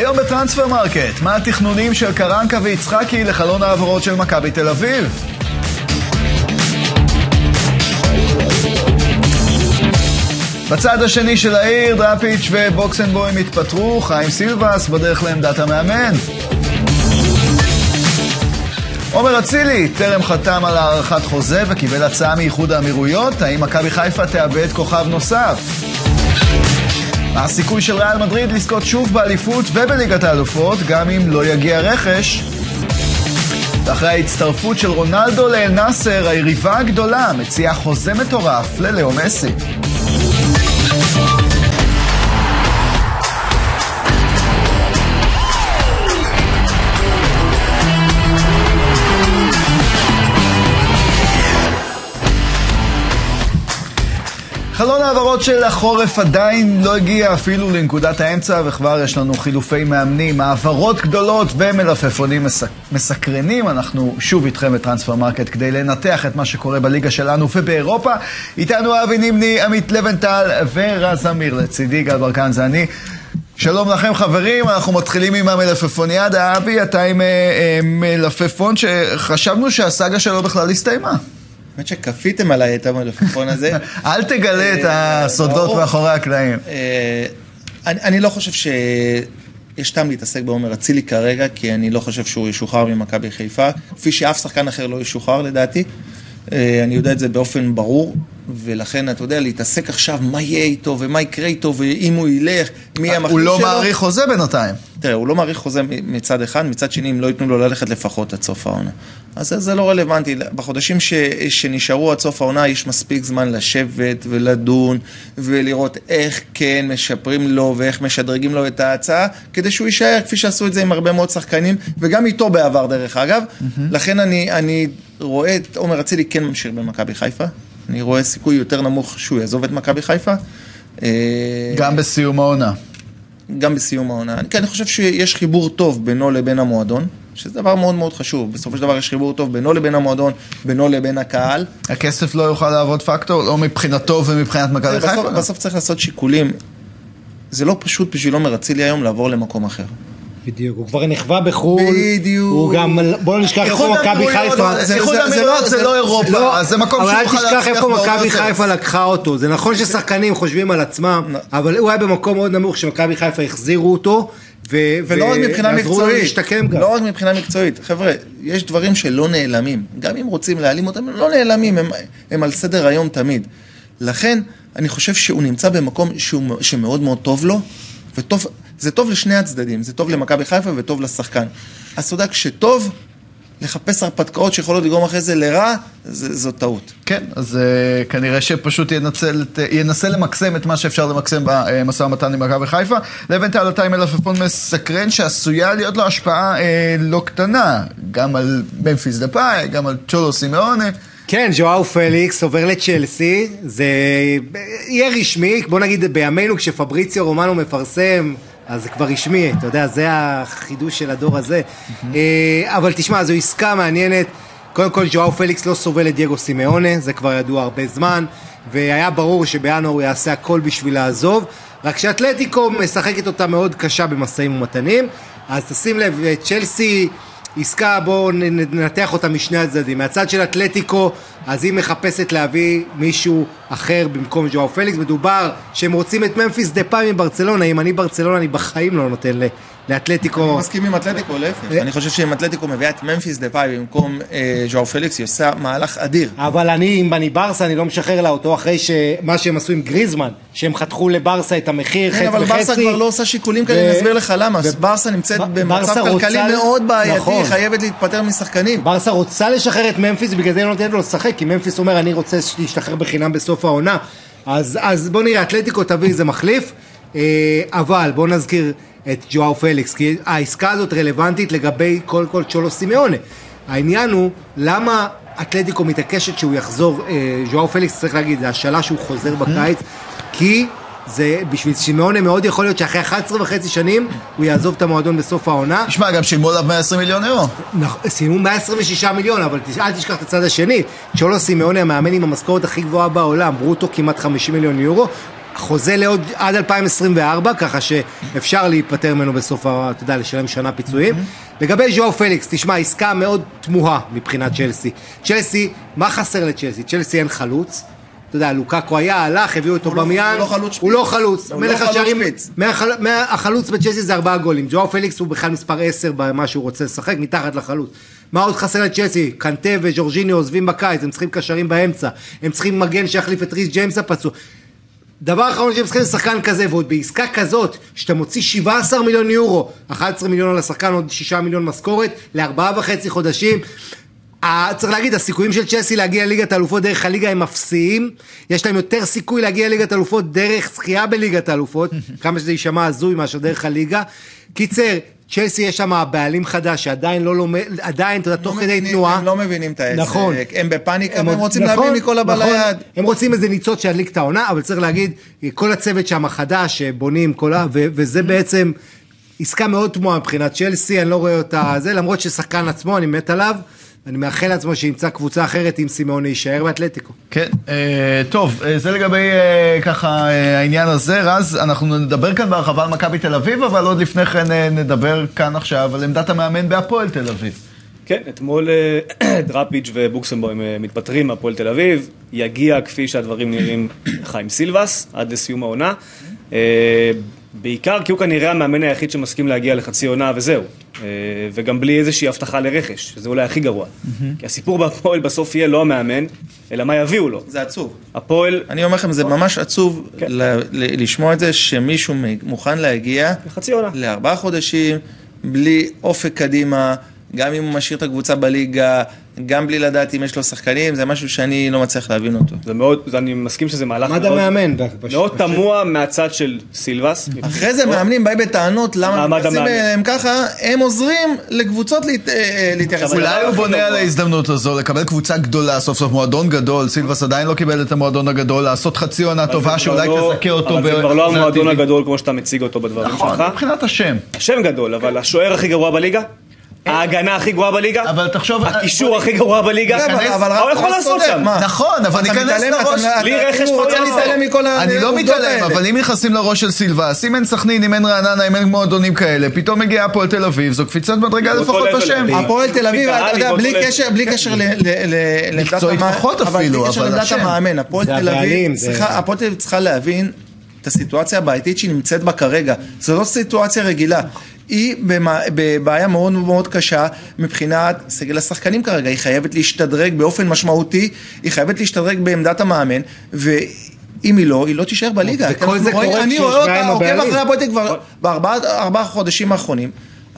היום ב Transfer Market, מה התכנונים של קרנקה ויצחקי לחלון העברות של מכבי תל אביב? בצד השני של העיר, דראפיץ' ובוקסנבוים התפטרו, חיים סילבס בדרך לעמדת המאמן. עומר אצילי טרם חתם על הארכת חוזה וקיבל הצעה מאיחוד האמירויות, האם מכבי חיפה תאבד כוכב נוסף? הסיכוי של ריאל מדריד לזכות שוב באליפות ובליגת האלופות, גם אם לא יגיע רכש? ואחרי ההצטרפות של רונלדו לאל נאסר, היריבה הגדולה מציעה חוזה מטורף ללאו מסי. חלון העברות של החורף עדיין לא הגיע אפילו לנקודת האמצע וכבר יש לנו חילופי מאמנים, העברות גדולות ומלפפונים מסק... מסקרנים. אנחנו שוב איתכם ב Transfer Market כדי לנתח את מה שקורה בליגה שלנו ובאירופה. איתנו אבי נימני, עמית לבנטל ורז אמיר לצידי, גל ברקן זה אני. שלום לכם חברים, אנחנו מתחילים עם המלפפוניאדה. אבי, אתה עם אה, אה, מלפפון שחשבנו שהסאגה שלו בכלל הסתיימה. האמת שכפיתם עליי את המלפפון הזה. אל תגלה את אה, הסודות. מאחורי הקלעים. אה, אני לא חושב שיש טעם להתעסק בעומר אצילי כרגע, כי אני לא חושב שהוא ישוחרר ממכבי חיפה, כפי שאף שחקן אחר לא ישוחרר לדעתי. אה, אני יודע את זה באופן ברור, ולכן, אתה יודע, להתעסק עכשיו מה יהיה איתו ומה יקרה איתו, ואם הוא ילך, מי המחליף הוא שלו. לא מאריך חוזה בינתיים. תראה, הוא לא מאריך חוזה מצד אחד, מצד שני, אם לא ייתנו לו ללכת לפחות עד סוף העונה. אז זה, זה לא רלוונטי. בחודשים ש, שנשארו עד סוף העונה, יש מספיק זמן לשבת ולדון, ולראות איך כן משפרים לו ואיך משדרגים לו את ההצעה, כדי שהוא יישאר, כפי שעשו את זה עם הרבה מאוד שחקנים, וגם איתו בעבר, דרך אגב. Mm-hmm. לכן אני, אני רואה את עומר אצילי כן ממשיך במכבי חיפה. אני רואה סיכוי יותר נמוך שהוא יעזוב את מכבי חיפה. אה, גם בסיום העונה. גם בסיום העונה. כי אני חושב שיש חיבור טוב בינו לבין המועדון, שזה דבר מאוד מאוד חשוב. בסופו של דבר יש חיבור טוב בינו לבין המועדון, בינו לבין הקהל. הכסף לא יוכל לעבוד פקטור, לא מבחינתו ומבחינת מכבי חיפה. בסוף צריך לעשות שיקולים. זה לא פשוט בשביל עומר אצילי היום לעבור למקום אחר. בדיוק, הוא כבר נכווה בחו"ל. בדיוק. הוא גם, בוא לא נשכח איפה מכבי חיפה. זה- לא- זה זה- לא אירופה, לא, זה מקום אבל שהוא אל יוכל תשכח להצליח איפה בו מכבי יותר. חיפה לקחה אותו. זה נכון ששחקנים חושבים על עצמם, אבל הוא היה במקום מאוד נמוך שמכבי חיפה החזירו אותו. ולא רק מבחינה ועזרו לו מקצועית, להשתקם גם. לא רק מבחינה מקצועית. חבר'ה, יש דברים שלא נעלמים. גם אם רוצים להעלים אותם, הם לא נעלמים, הם, על סדר היום תמיד. לכן, אני חושב שהוא נמצא במקום שמאוד מאוד טוב לו, וטוב, זה טוב לשני הצדדים, זה טוב למכבי חיפה וטוב לשחקן. אז אתה יודע, כשטוב, לחפש הרפתקאות שיכולות לגרום אחרי זה לרע, זה, זו טעות. כן, אז uh, כנראה שפשוט ינצל uh, ינסה למקסם את מה שאפשר למקסם במשא ומתן עם מכבי חיפה. לבנטל עם מלפפון מסקרן שעשויה להיות לו השפעה אה, לא קטנה, גם על ממפיס דפאי, גם על צ'ולו סימאונה. כן, ז'ואאו פליקס עובר לצ'לסי, זה יהיה רשמי, בוא נגיד בימינו כשפבריציו רומנו מפרסם, אז זה כבר רשמי, אתה יודע, זה החידוש של הדור הזה. אה, אבל תשמע, זו עסקה מעניינת. קודם כל, ז'ואאו פליקס לא סובל את דייגו סימאונה, זה כבר ידוע הרבה זמן, והיה ברור שבינואר הוא יעשה הכל בשביל לעזוב, רק שאתלטיקו משחקת אותה מאוד קשה במשאים ומתנים, אז תשים לב, צ'לסי... עסקה, בואו ננתח אותה משני הצדדים. מהצד של אתלטיקו, אז היא מחפשת להביא מישהו אחר במקום ז'ואאו פליקס. מדובר שהם רוצים את ממפיס דה פאי מברצלונה. אם אני ברצלונה, אני בחיים לא נותן לאתלטיקו. אני מסכים עם אתלטיקו, להפך. אה. אני חושב שאם אתלטיקו מביאה את ממפיס דה פאי במקום אה, ז'ואאו פליקס, היא עושה מהלך אדיר. אבל אני, אם אני ברסה, אני לא משחרר לה אותו אחרי שמה שהם עשו עם גריזמן, שהם חתכו לברסה את המחיר, כן, חצי אבל וחצי. ברסה כבר לא עושה שיקולים כאלה, אני אסביר לך למה. ברסה נמצאת במצב כלכלי מאוד בעייתי, נכון. היא חייבת להתפטר משחקנים. ברסה רוצה לשחרר את ממפיס, בגלל זה היא לא נותנת לו לשחק, כי ממפיס אומר, אני רוצה להשתחרר בחינם בסוף העונה. אז, אז בוא נראה, אתלטיקו תביא איזה מחליף, אה, אבל בוא נזכיר את ג'ואר פליקס, כי העסקה הזאת רלוונטית לגבי קודם כל צ'ולו סימאונה. העניין הוא, למה אתלטיקו מתעקשת שהוא יחזור, אה, ז'ואר פליקס צריך להגיד, זה השאלה שהוא חוזר בקיץ, כי זה בשביל סימאונה מאוד יכול להיות שאחרי 11 וחצי שנים הוא יעזוב את המועדון בסוף העונה. תשמע, גם שילמו עליו 120 מיליון אירו. נכון, סיימו 126 מיליון, אבל אל תשכח את הצד השני. צ'ולו סימאוני המאמן עם המשכורת הכי גבוהה בעולם, ברוטו כמעט 50 מיליון יורו. חוזה לעוד עד 2024, ככה שאפשר להיפטר ממנו בסוף, אתה יודע, לשלם שנה פיצויים. לגבי ז'ואאו פליקס, תשמע, עסקה מאוד תמוהה מבחינת צ'לסי. צ'לסי, מה חסר לצ'לסי? צ'לסי אין חלוץ. אתה יודע, לוקאקו היה, הלך, הביאו את אובמיאנג. הוא לא חלוץ הוא לא חלוץ. לא מלך חלוץ השערים, החלוץ בצ'לסי זה ארבעה גולים. ז'ואאו פליקס הוא בכלל מספר 10 במה שהוא רוצה לשחק, מתחת לחלוץ. מה עוד חסר לצ'לסי? קנטה וג'ורג'יניו עוזבים בקיץ, הם צריכים קשרים באמצע. הם צריכים מגן שיחליף את ריס ג'יימס הפצוע. דבר אחרון שהם צריכים לשחקן כזה, ועוד בעסקה כזאת, שאתה מוציא 17 מיליון יורו, 11 מיליון על השחקן, עוד 6 מיליון משכורת, לארבעה וחצי חודשים. צריך להגיד, הסיכויים של צ'לסי להגיע לליגת האלופות דרך הליגה הם אפסיים. יש להם יותר סיכוי להגיע לליגת האלופות דרך זכייה בליגת האלופות, כמה שזה יישמע הזוי מאשר דרך הליגה. קיצר, צ'לסי יש שם בעלים חדש שעדיין לא לומד, עדיין, אתה יודע, תוך כדי מבינים- תנועה. הם לא מבינים את העסק, נכון. הם בפאניקה והם עוד- רוצים נכון, להביא מכל הבא נכון. ליד. הם רוצים איזה ניצוץ שידליק את העונה, אבל צריך להגיד, כל הצוות שם החדש, שבונים, כל ה... ו- וזה בעצם עסקה מאוד תמוהה מבחינת צ'לסי, אני לא רואה אותה זה, למרות ששחקן עצמו, אני מת עליו, אני מאחל לעצמו שימצא קבוצה אחרת אם סימאוני יישאר באתלטיקו. כן, אה, טוב, אה, זה לגבי אה, ככה אה, העניין הזה. רז, אנחנו נדבר כאן בהרחבה על מכבי תל אביב, אבל עוד לפני כן אה, נדבר כאן עכשיו על עמדת המאמן בהפועל תל אביב. כן, אתמול דראפיץ' ובוקסמבוים מתפטרים מהפועל תל אביב, יגיע כפי שהדברים נראים חיים סילבס עד לסיום העונה. בעיקר כי הוא כנראה המאמן היחיד שמסכים להגיע לחצי עונה וזהו. אה, וגם בלי איזושהי הבטחה לרכש, שזה אולי הכי גרוע. כי הסיפור בהפועל בסוף יהיה לא המאמן, אלא מה יביאו לו. זה עצוב. הפועל אני אומר לכם, זה ממש עצוב כן. ל- ל- לשמוע את זה שמישהו מוכן להגיע לחצי עונה. לארבעה חודשים, בלי אופק קדימה, גם אם הוא משאיר את הקבוצה בליגה, גם בלי לדעת אם יש לו שחקנים, זה משהו שאני לא מצליח להבין אותו. זה מאוד, אני מסכים שזה מהלך מאוד, המאמן. בש- מאוד בש- תמוה מהצד של סילבס. אחרי זה מאמנים באים בטענות למה מעמד מתייחסים. אליהם ככה, הם עוזרים לקבוצות להת- אה, להתייחס. אולי הוא בונה. על ההזדמנות הזו לקבל קבוצה גדולה, סוף סוף מועדון גדול, סילבס עדיין לא קיבל את המועדון הגדול, לעשות חצי עונה טובה שאולי לא- תזכה אותו אבל זה כבר לא המועדון. הגדול כמו שאתה מציג אותו בדברים נכון, שלך. מבחינת השם. השם גדול, אבל השוער הכי גרוע בליגה? ההגנה הכי גרועה בליגה? אבל תחשוב... הקישור הכי גרוע בליגה? כן, אבל- מה הוא יכול לעשות שם? נכון, אבל ניכנס לראש... אתה- בלי רכש רוצה. להתעלם מכל אני לא מתעלם. אבל אם נכנסים לראש של סילבס, אם אין סכנין, אם אין רעננה, אם אין מועדונים כאלה, פתאום מגיע הפועל תל אביב, זו קפיצת מדרגה לפחות. בשם. הפועל תל אביב, אתה יודע, בלי. קשר, בלי קשר ל- ל- ל- לעמדת פחות אפילו, אבל. המאמן, הפועל תל אביב צריכה להבין את הסיטואציה הבעייתית שהיא נמצאת בה כרגע. זו לא סיטואציה רגילה. היא בבעיה מאוד מאוד קשה מבחינת סגל השחקנים כרגע, היא חייבת להשתדרג באופן משמעותי, היא חייבת להשתדרג בעמדת המאמן, ואם היא לא, היא לא תישאר בליגה. וכל זה קורה אני כשיש רואה בעיה אותה, עם עוקב הבעלים. אחרי הפועל תל אביב כבר בארבעה חודשים האחרונים.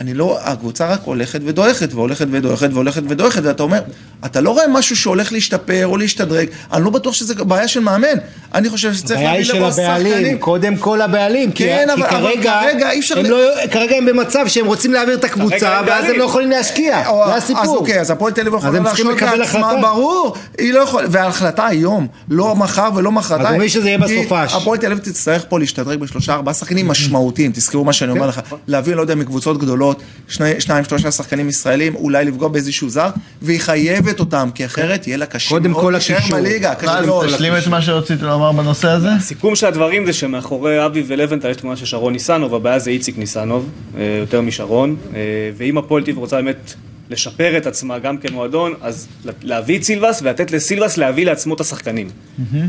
אני לא, הקבוצה רק הולכת ודועכת, והולכת ודועכת, והולכת ודועכת, ואתה אומר, אתה לא רואה משהו שהולך להשתפר או להשתדרג, אני לא בטוח שזה בעיה של מאמן. אני חושב שצריך הבעיה היא להביא של לפה הבעלים, שחקנים. קודם כל הבעלים, כי, כן, כי אבל- אבל כרגע, כרגע אי אפשר הם ל- לא, כרגע הם במצב שהם רוצים להעביר את הקבוצה, ואז הם. לא יכולים להשקיע, או- זה הסיפור. אז אוקיי, אז הפועל תל אביב אז יכולה הם צריכים להרשות לקבל לעצמה. ברור, היא לא יכולה, וההחלטה היום, לא מחר ולא מחרתיים. אז אומרים שזה יהיה כי בסופש. הפועל תל אביב תצטרך פה להשתדרג בשלושה ארבעה שחקנים משמעותיים, תזכרו מה שאני אומר לך, להביא, לא יודע, מקבוצות גדולות, שני- שניים, שלושה שחקנים ישראלים, אולי לפגוע באיזשהו זר, והיא חייבת אותם, כי אחרת יהיה לה קשה קודם מאוד כל להישאר הקישור. בליגה, קשה רז, מאוד. תשלים את מה שרצית לומר בנושא הזה? הסיכום של הדברים זה שמאחורי אבי ולבנטל יש תמונה של שרון ניסנוב, הבעיה זה איציק ניסנוב, אה, יותר משרון, אה, ואם הפועל טיב רוצה באמת לשפר את עצמה גם כמועדון, אז להביא את סילבס ולתת לסילבס להביא לעצמו את השחקנים.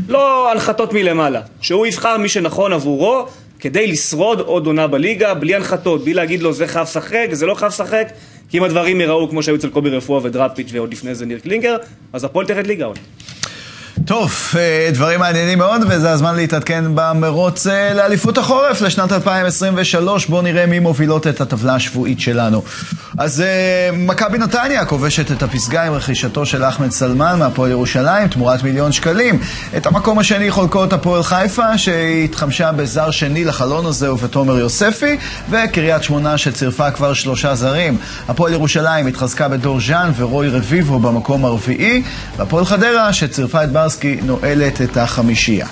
לא הנחתות מלמעלה, שהוא יבחר מי שנכון עבורו. כדי לשרוד עוד עונה בליגה, בלי הנחתות, בלי להגיד לו זה חייב לשחק, זה לא חייב לשחק, כי אם הדברים ייראו כמו שהיו אצל קובי רפואה ודראפיץ' ועוד לפני זה ניר קלינגר, אז הפועל תרד ליגה עוד. טוב, אה, דברים מעניינים מאוד, וזה הזמן להתעדכן במרוץ אה, לאליפות החורף לשנת 2023. בואו נראה מי מובילות את הטבלה השבועית שלנו. אז אה, מכבי נתניה כובשת את הפסגה עם רכישתו של אחמד סלמן מהפועל ירושלים, תמורת מיליון שקלים. את המקום השני חולקות הפועל חיפה, שהתחמשה בזר שני לחלון הזה ובתומר יוספי, וקריית שמונה שצירפה כבר שלושה זרים. הפועל ירושלים התחזקה בדור ז'אן ורוי רביבו במקום הרביעי, והפועל חדרה שצירפה את ברסקי נועלת את החמישייה.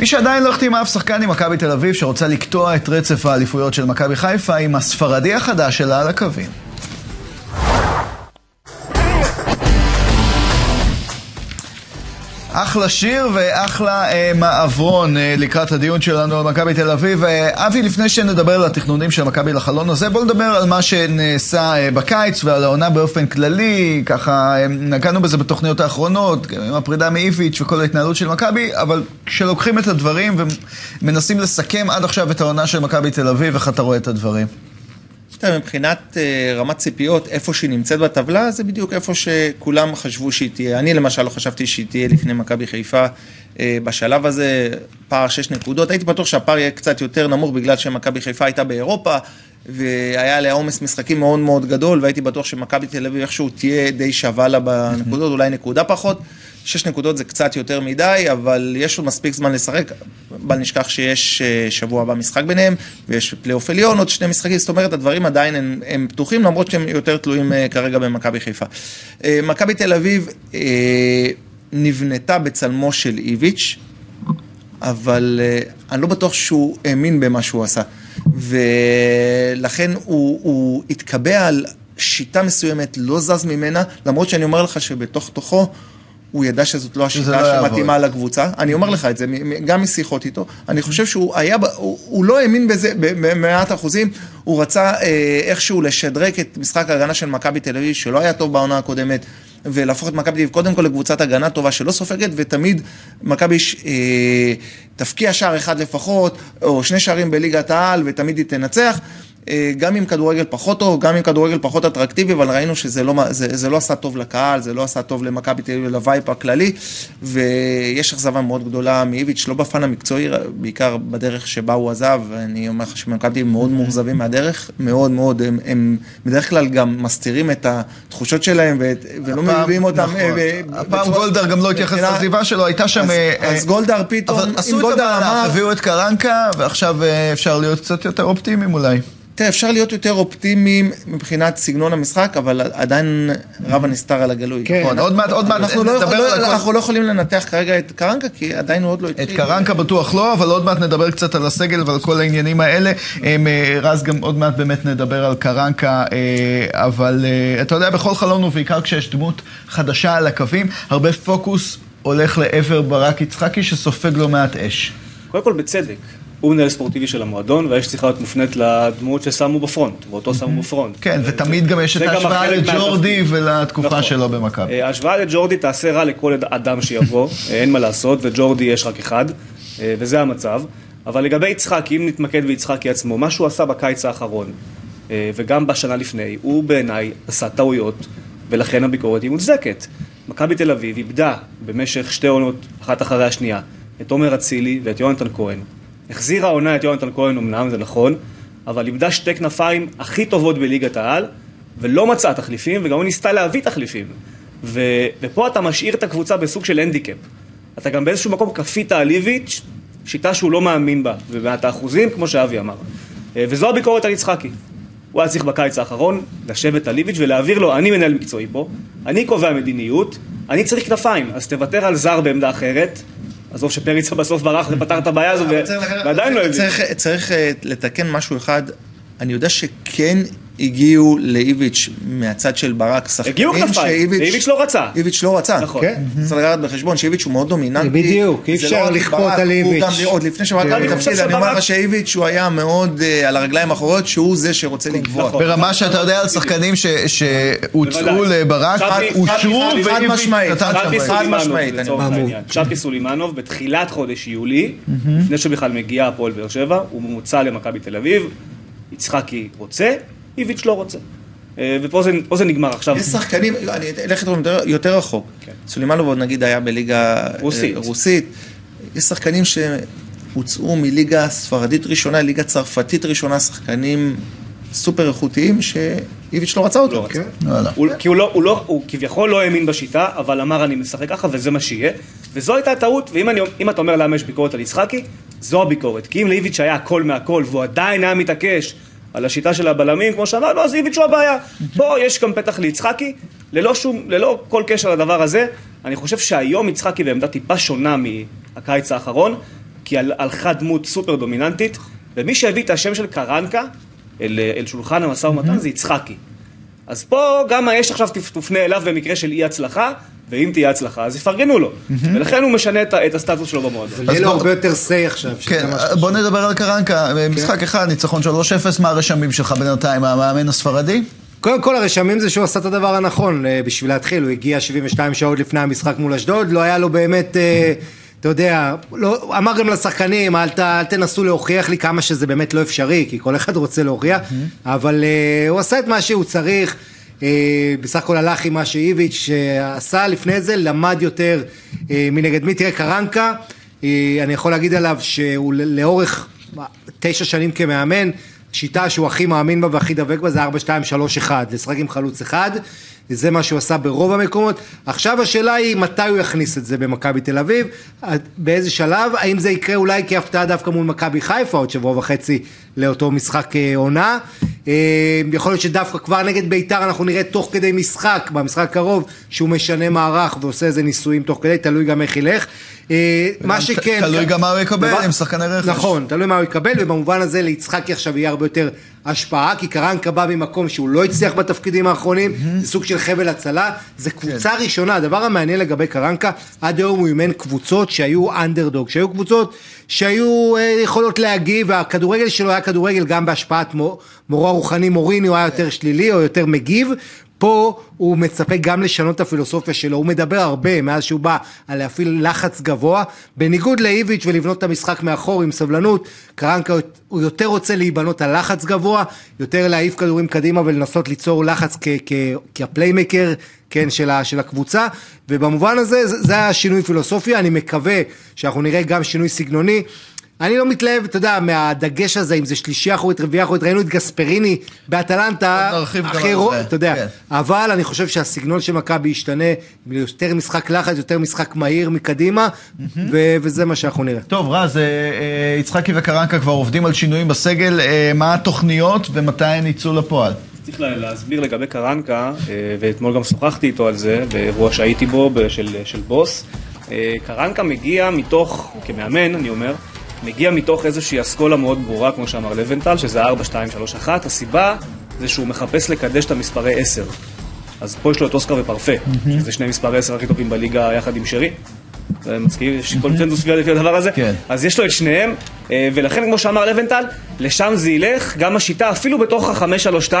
מי שעדיין לא החתימה אף שחקן עם מכבי תל אביב שרוצה לקטוע את רצף האליפויות של מכבי חיפה עם הספרדי החדש שלה על הקווים. אחלה שיר ואחלה אה, מעברון אה, לקראת הדיון שלנו על מכבי תל אביב. אה, אבי, לפני שנדבר על התכנונים של מכבי לחלון הזה, בוא נדבר על מה שנעשה אה, בקיץ ועל העונה באופן כללי. ככה, אה, נגענו בזה בתוכניות האחרונות, עם הפרידה מאיביץ' וכל ההתנהלות של מכבי, אבל כשלוקחים את הדברים ומנסים לסכם עד עכשיו את העונה של מכבי תל אביב, איך אתה רואה את הדברים? מבחינת uh, רמת ציפיות, איפה שהיא נמצאת בטבלה, זה בדיוק איפה שכולם חשבו שהיא תהיה. אני למשל לא חשבתי שהיא תהיה לפני מכבי חיפה uh, בשלב הזה, פער 6 נקודות. הייתי בטוח שהפער יהיה קצת יותר נמוך בגלל שמכבי חיפה הייתה באירופה, והיה עליה עומס משחקים מאוד מאוד גדול, והייתי בטוח שמכבי תל אביב איכשהו תהיה די שווה לה בנקודות, אולי נקודה פחות. שש נקודות זה קצת יותר מדי, אבל יש עוד מספיק זמן לשחק. בל נשכח שיש אה, שבוע הבא משחק ביניהם, ויש פלייאוף עליון, עוד שני משחקים, זאת אומרת, הדברים עדיין הם, הם פתוחים, למרות שהם יותר תלויים אה, כרגע במכבי חיפה. אה, מכבי תל אביב נבנתה בצלמו של איביץ', אבל אני לא בטוח שהוא האמין במה שהוא עשה. ולכן הוא, הוא התקבע על שיטה מסוימת, לא זז ממנה, למרות שאני אומר לך שבתוך תוכו הוא ידע שזאת לא השיטה לא שמתאימה לקבוצה. אני אומר לך את זה, גם משיחות איתו. אני חושב שהוא היה, הוא, הוא לא האמין בזה במאת אחוזים, הוא רצה אה, איכשהו לשדרג את משחק ההגנה של מכבי תל אביב, שלא היה טוב בעונה הקודמת. ולהפוך את מכבי תל אביב קודם כל לקבוצת הגנה טובה שלא סופגת, ותמיד מכבי אה, תפקיע שער אחד לפחות, או שני שערים בליגת העל, ותמיד היא תנצח. אה, גם עם כדורגל פחות טוב, גם עם כדורגל פחות אטרקטיבי, אבל ראינו שזה לא, זה, זה לא עשה טוב לקהל, זה לא עשה טוב למכבי תל אביב, לווייפ הכללי, ויש אכזבה מאוד גדולה מאיביץ', לא בפן המקצועי, בעיקר בדרך שבה הוא עזב, אני אומר לך שמכבי מאוד מאוכזבים מהדרך, מאוד מאוד, הם, הם בדרך כלל גם מסתירים את התחושות שלהם, ו, ולא מביאים אותם. נכון. אה, הפעם גולדהר גם לא התייחס לעזיבה שלו, הייתה שם... אז, אה, אז גולדהר פתאום, אבל עשו את המהלך, הביאו את קרנקה, ועכשיו אפשר להיות קצת יותר אופטימיים אולי. תראה, אפשר להיות יותר אופטימיים מבחינת סגנון המשחק, אבל עדיין רב הנסתר על הגלוי. כן, נכון, עוד מעט, עוד מעט אנחנו לא, לא, אנחנו לא יכולים לנתח כרגע את קרנקה, כי עדיין הוא עוד לא התחיל. את קרנקה בטוח לא, אבל עוד מעט נדבר קצת על הסגל ועל כל העניינים האלה. אה, רז, גם עוד מעט באמת נדבר על קרנקה, אה, אבל אה, אתה יודע, בכל חלון ובעיקר כשיש דמות חדשה על הקווים, הרבה פוקוס הולך לעבר ברק יצחקי שסופג לא מעט אש. קודם כל בצדק. הוא מנהל ספורטיבי של המועדון, והאש צריכה להיות מופנית לדמות ששמו בפרונט, ואותו שמו בפרונט. כן, ותמיד גם יש את ההשוואה לג'ורדי ולתקופה נכון. שלו במכבי. אה, ההשוואה לג'ורדי תעשה רע לכל אדם שיבוא, אה, אין מה לעשות, וג'ורדי יש רק אחד, אה, וזה המצב. אבל לגבי יצחקי, אם נתמקד ביצחקי עצמו, מה שהוא עשה בקיץ האחרון, וגם בשנה לפני, הוא בעיניי עשה טעויות, ולכן הביקורת היא מוצדקת. מכבי תל אביב איבדה במשך שתי עונות, אחת אחרי השנייה, את עומר אצילי ואת יונתן כהן. החזירה העונה את יונתן כהן אמנם, זה נכון, אבל איבדה שתי כנפיים הכי טובות בליגת העל, ולא מצאה תחליפים, וגם לא ניסתה להביא תחליפים. ו... ופה אתה משאיר את הקבוצה בסוג של הנדיקאפ. אתה גם באיזשהו מקום כפית על איביץ', שיטה שהוא לא מאמין בה, ובמאת האחוזים, כמו שאבי אמר. אה, וזו הביקורת על יצחקי. הוא היה צריך בקיץ האחרון לשבת על איביץ' ולהעביר לו, אני מנהל מקצועי פה, אני קובע מדיניות, אני צריך כנפיים, אז תוותר על זר בעמדה אחרת, עזוב שפריצה בסוף ברח ופתר את הבעיה הזו ועדיין לא הבין. צריך אה, לתקן משהו אחד, אני יודע שכן הגיעו לאיביץ' מהצד של ברק שחקנים הגיעו כנפיים, ואיביץ' לא רצה. איביץ' לא רצה. נכון. כן. צריך לקחת בחשבון שאיביץ' הוא מאוד דומיננטי. בדיוק, אי אפשר לא לכפות על איביץ'. עוד לפני שברק היה בתפקיד, אני אומר לך שאיביץ' הוא היה מאוד אה, על הרגליים האחוריות, שהוא זה שרוצה נכון. לגבות. ברמה שאתה יודע על שחקנים שהוצאו לברק, אושרו ואיביץ' נתן שם. חד משמעית. צ'אפי סולימנוב בתחילת חודש יולי, לפני שבכלל מגיע הפועל באר שבע, הוא ממוצע למכבי תל אביב. יצחקי רוצה, איביץ' לא רוצה. אה, ופה זה, זה נגמר עכשיו. יש שחקנים, אני אלך יותר, יותר רחוק. כן. סולימנוב נגיד היה בליגה אה, רוסית. רוסית. יש שחקנים שהוצאו מליגה ספרדית ראשונה, ליגה צרפתית ראשונה, שחקנים סופר איכותיים, שאיביץ' לא רצה אותו. לא רצה. כן? הוא, כי הוא, לא, הוא, לא, הוא כביכול לא האמין בשיטה, אבל אמר אני משחק ככה וזה מה שיהיה. וזו הייתה הטעות, ואם אני, אתה אומר למה יש ביקורת על יצחקי, זו הביקורת. כי אם לאיביץ' היה הכל מהכל, והוא עדיין היה מתעקש על השיטה של הבלמים, כמו שאמרנו, אז איביץ' הוא הבעיה. פה יש גם פתח ליצחקי, ללא שום, ללא כל קשר לדבר הזה. אני חושב שהיום יצחקי בעמדה טיפה שונה מהקיץ האחרון, כי הלכה דמות סופר דומיננטית, ומי שהביא את השם של קרנקה אל, אל שולחן המשא ומתן זה יצחקי. אז פה גם יש עכשיו תופנה אליו במקרה של אי הצלחה, ואם תהיה הצלחה, אז יפרגנו לו. ולכן הוא משנה את הסטטוס שלו במועדון. יהיה לו הרבה יותר say עכשיו. כן, שחשוב. בוא נדבר על קרנקה, משחק אחד, ניצחון 3-0, מה הרשמים שלך בינתיים, המאמן הספרדי? קודם כל הרשמים זה שהוא עשה את הדבר הנכון אה, בשביל להתחיל, הוא הגיע 72 שעות לפני המשחק מול אשדוד, לא היה לו באמת, אה, אתה יודע, לא, אמר גם לשחקנים, אל, ת, אל תנסו להוכיח לי כמה שזה באמת לא אפשרי, כי כל אחד רוצה להוכיח, אבל אה, הוא עשה את מה שהוא צריך, אה, בסך הכל הלך עם מה שאיביץ' אה, עשה. לפני זה, למד יותר אה, מנגד מי, תראה קרנקה, אה, אני יכול להגיד עליו שהוא לאורך תשע שנים כמאמן, שיטה שהוא הכי מאמין בה והכי דבק בה זה 4, 2, 3, 1, לשחק עם חלוץ אחד, זה מה שהוא עשה ברוב המקומות. עכשיו השאלה היא מתי הוא יכניס את זה במכבי תל אביב, באיזה שלב, האם זה יקרה אולי כהפתעה דווקא מול מכבי חיפה עוד שבוע וחצי לאותו משחק אה, עונה. אה, יכול להיות שדווקא כבר נגד ביתר אנחנו נראה תוך כדי משחק, במשחק הקרוב, שהוא משנה מערך ועושה איזה ניסויים תוך כדי, תלוי גם איך ילך. אה, מה שכן... תלוי גם מה הוא יקבל עם שחקני רכש. נכון, תלוי מה הוא יקבל, ובמובן הזה ליצחקי עכשיו יהיה הרבה יותר השפעה, כי קרנקה בא ממקום שהוא לא הצליח בתפקידים האחרונים, זה סוג של חבל הצלה, זה קבוצה כן. ראשונה, הדבר המעניין לגבי קרנקה, עד היום הוא אימן קבוצות שהיו אנדרדוג, שהיו קבוצות שהיו אה, יכולות להגיב, והכדורגל שלו היה כדורגל גם בהשפעת מו- מורו הרוחני מוריני, הוא היה יותר שלילי או יותר מגיב. פה הוא מצפה גם לשנות את הפילוסופיה שלו, הוא מדבר הרבה מאז שהוא בא על להפעיל לחץ גבוה, בניגוד לאיביץ' ולבנות את המשחק מאחור עם סבלנות, קרנקה הוא יותר רוצה להיבנות על לחץ גבוה, יותר להעיף כדורים קדימה ולנסות ליצור לחץ כפליימקר, כן, של, של הקבוצה, ובמובן הזה זה, זה היה שינוי פילוסופיה, אני מקווה שאנחנו נראה גם שינוי סגנוני. אני לא מתלהב, אתה יודע, מהדגש הזה, אם זה שלישי אחורית, רביעי אחורית, ראינו את גספריני באטלנטה, עוד נרחיב גם אחרי על רו- זה, אתה יודע, כן. אבל אני חושב שהסגנון של מכבי ישתנה, יותר משחק לחץ, יותר משחק מהיר מקדימה, ו- וזה מה שאנחנו נראה. טוב, רז, אה, אה, יצחקי וקרנקה כבר עובדים על שינויים בסגל, אה, מה התוכניות ומתי הן יצאו לפועל? צריך לה- להסביר לגבי קרנקה, אה, ואתמול גם שוחחתי איתו על זה, באירוע שהייתי בו של, של בוס. אה, קרנקה מגיע מתוך, כמאמן אני אומר, מגיע מתוך איזושהי אסכולה מאוד ברורה, כמו שאמר לבנטל, שזה 4, 2, 3, 1. הסיבה זה שהוא מחפש לקדש את המספרי 10. אז פה יש לו את אוסקר ופרפה, שזה שני מספרי 10 הכי טובים בליגה יחד עם שרי. זה מסכים, יש קונצנזוס סביב לפי הדבר הזה. כן. אז יש לו את שניהם, אה, ולכן כמו שאמר לבנטל, לשם זה ילך, גם השיטה, אפילו בתוך ה-5-3-2,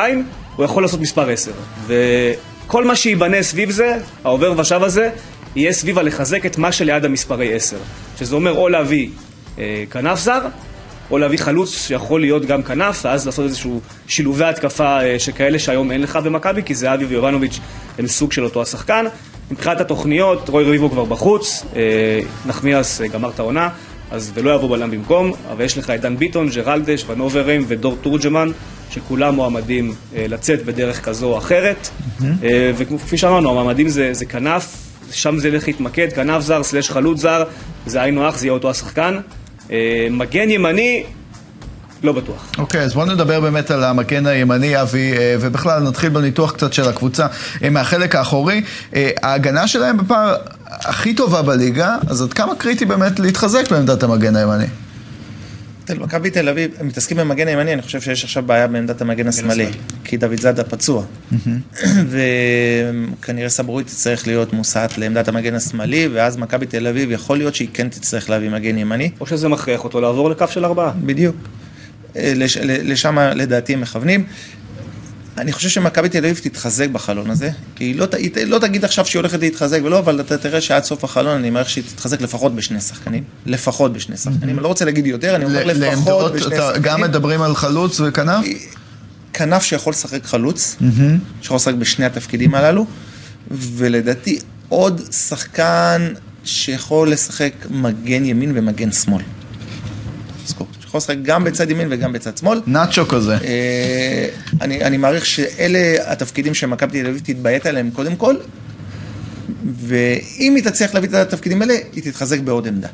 הוא יכול לעשות מספר 10. וכל מה שייבנה סביב זה, העובר ושב הזה, יהיה סביב הלחזק את מה שליד המספרי 10. שזה אומר או להביא כנף זר, או להביא חלוץ שיכול להיות גם כנף, ואז לעשות איזשהו שילובי התקפה אה, שכאלה שהיום אין לך במכבי, כי זהבי ויובנוביץ' הם סוג של אותו השחקן. מבחינת התוכניות, רוי ריבו כבר בחוץ, אה, נחמיאס אה, גמר את העונה, אז ולא יבוא בלם במקום, אבל יש לך את דן ביטון, ג'רלדש, ונוברים ודור תורג'מן, שכולם מועמדים אה, לצאת בדרך כזו או אחרת. אה, וכפי שאמרנו, המועמדים זה, זה כנף, שם זה ילך להתמקד, כנף זר סלש חלוץ זר, זה היינו הך, זה יהיה אותו השחקן. אה, מגן ימני, לא בטוח. אוקיי, אז בואו נדבר באמת על המגן הימני, אבי, אה, ובכלל נתחיל בניתוח קצת של הקבוצה אה, מהחלק האחורי. ההגנה שלהם בפער הכי טובה בליגה, אז עד כמה קריטי באמת להתחזק בעמדת המגן הימני? תל- מכבי תל אביב, הם מתעסקים במגן הימני, אני חושב שיש עכשיו בעיה בעמדת המגן השמאלי, כי דוד זאדה פצוע. וכנראה סבורית תצטרך להיות מוסעת לעמדת המגן השמאלי, ואז מכבי תל אביב, יכול להיות שהיא כן תצטרך להביא מגן ימני. או שזה מכריח אותו לעבור לקו של ארבעה. בדיוק. אה, לשם לדעתי הם מכוונים. אני חושב שמכבי תל אביב תתחזק בחלון הזה, כי היא לא, היא לא תגיד עכשיו שהיא הולכת להתחזק ולא, אבל אתה תראה שעד סוף החלון אני מעריך שהיא תתחזק לפחות בשני שחקנים. לפחות בשני שחקנים. אני לא רוצה להגיד יותר, אני אומר ל- לפחות בשני אתה- גם שחקנים. מדברים על חלוץ וכנף? כנף שיכול לשחק חלוץ, שיכול לשחק בשני התפקידים הללו, ולדעתי עוד שחקן שיכול לשחק מגן ימין ומגן שמאל. תזכור, שיכול לשחק גם בצד ימין וגם בצד שמאל. נאצ'ו כזה. אה, אני, אני מעריך שאלה התפקידים שמכבי תל אביב תתביית עליהם קודם כל, ואם היא תצליח להביא את התפקידים האלה, היא תתחזק בעוד עמדה.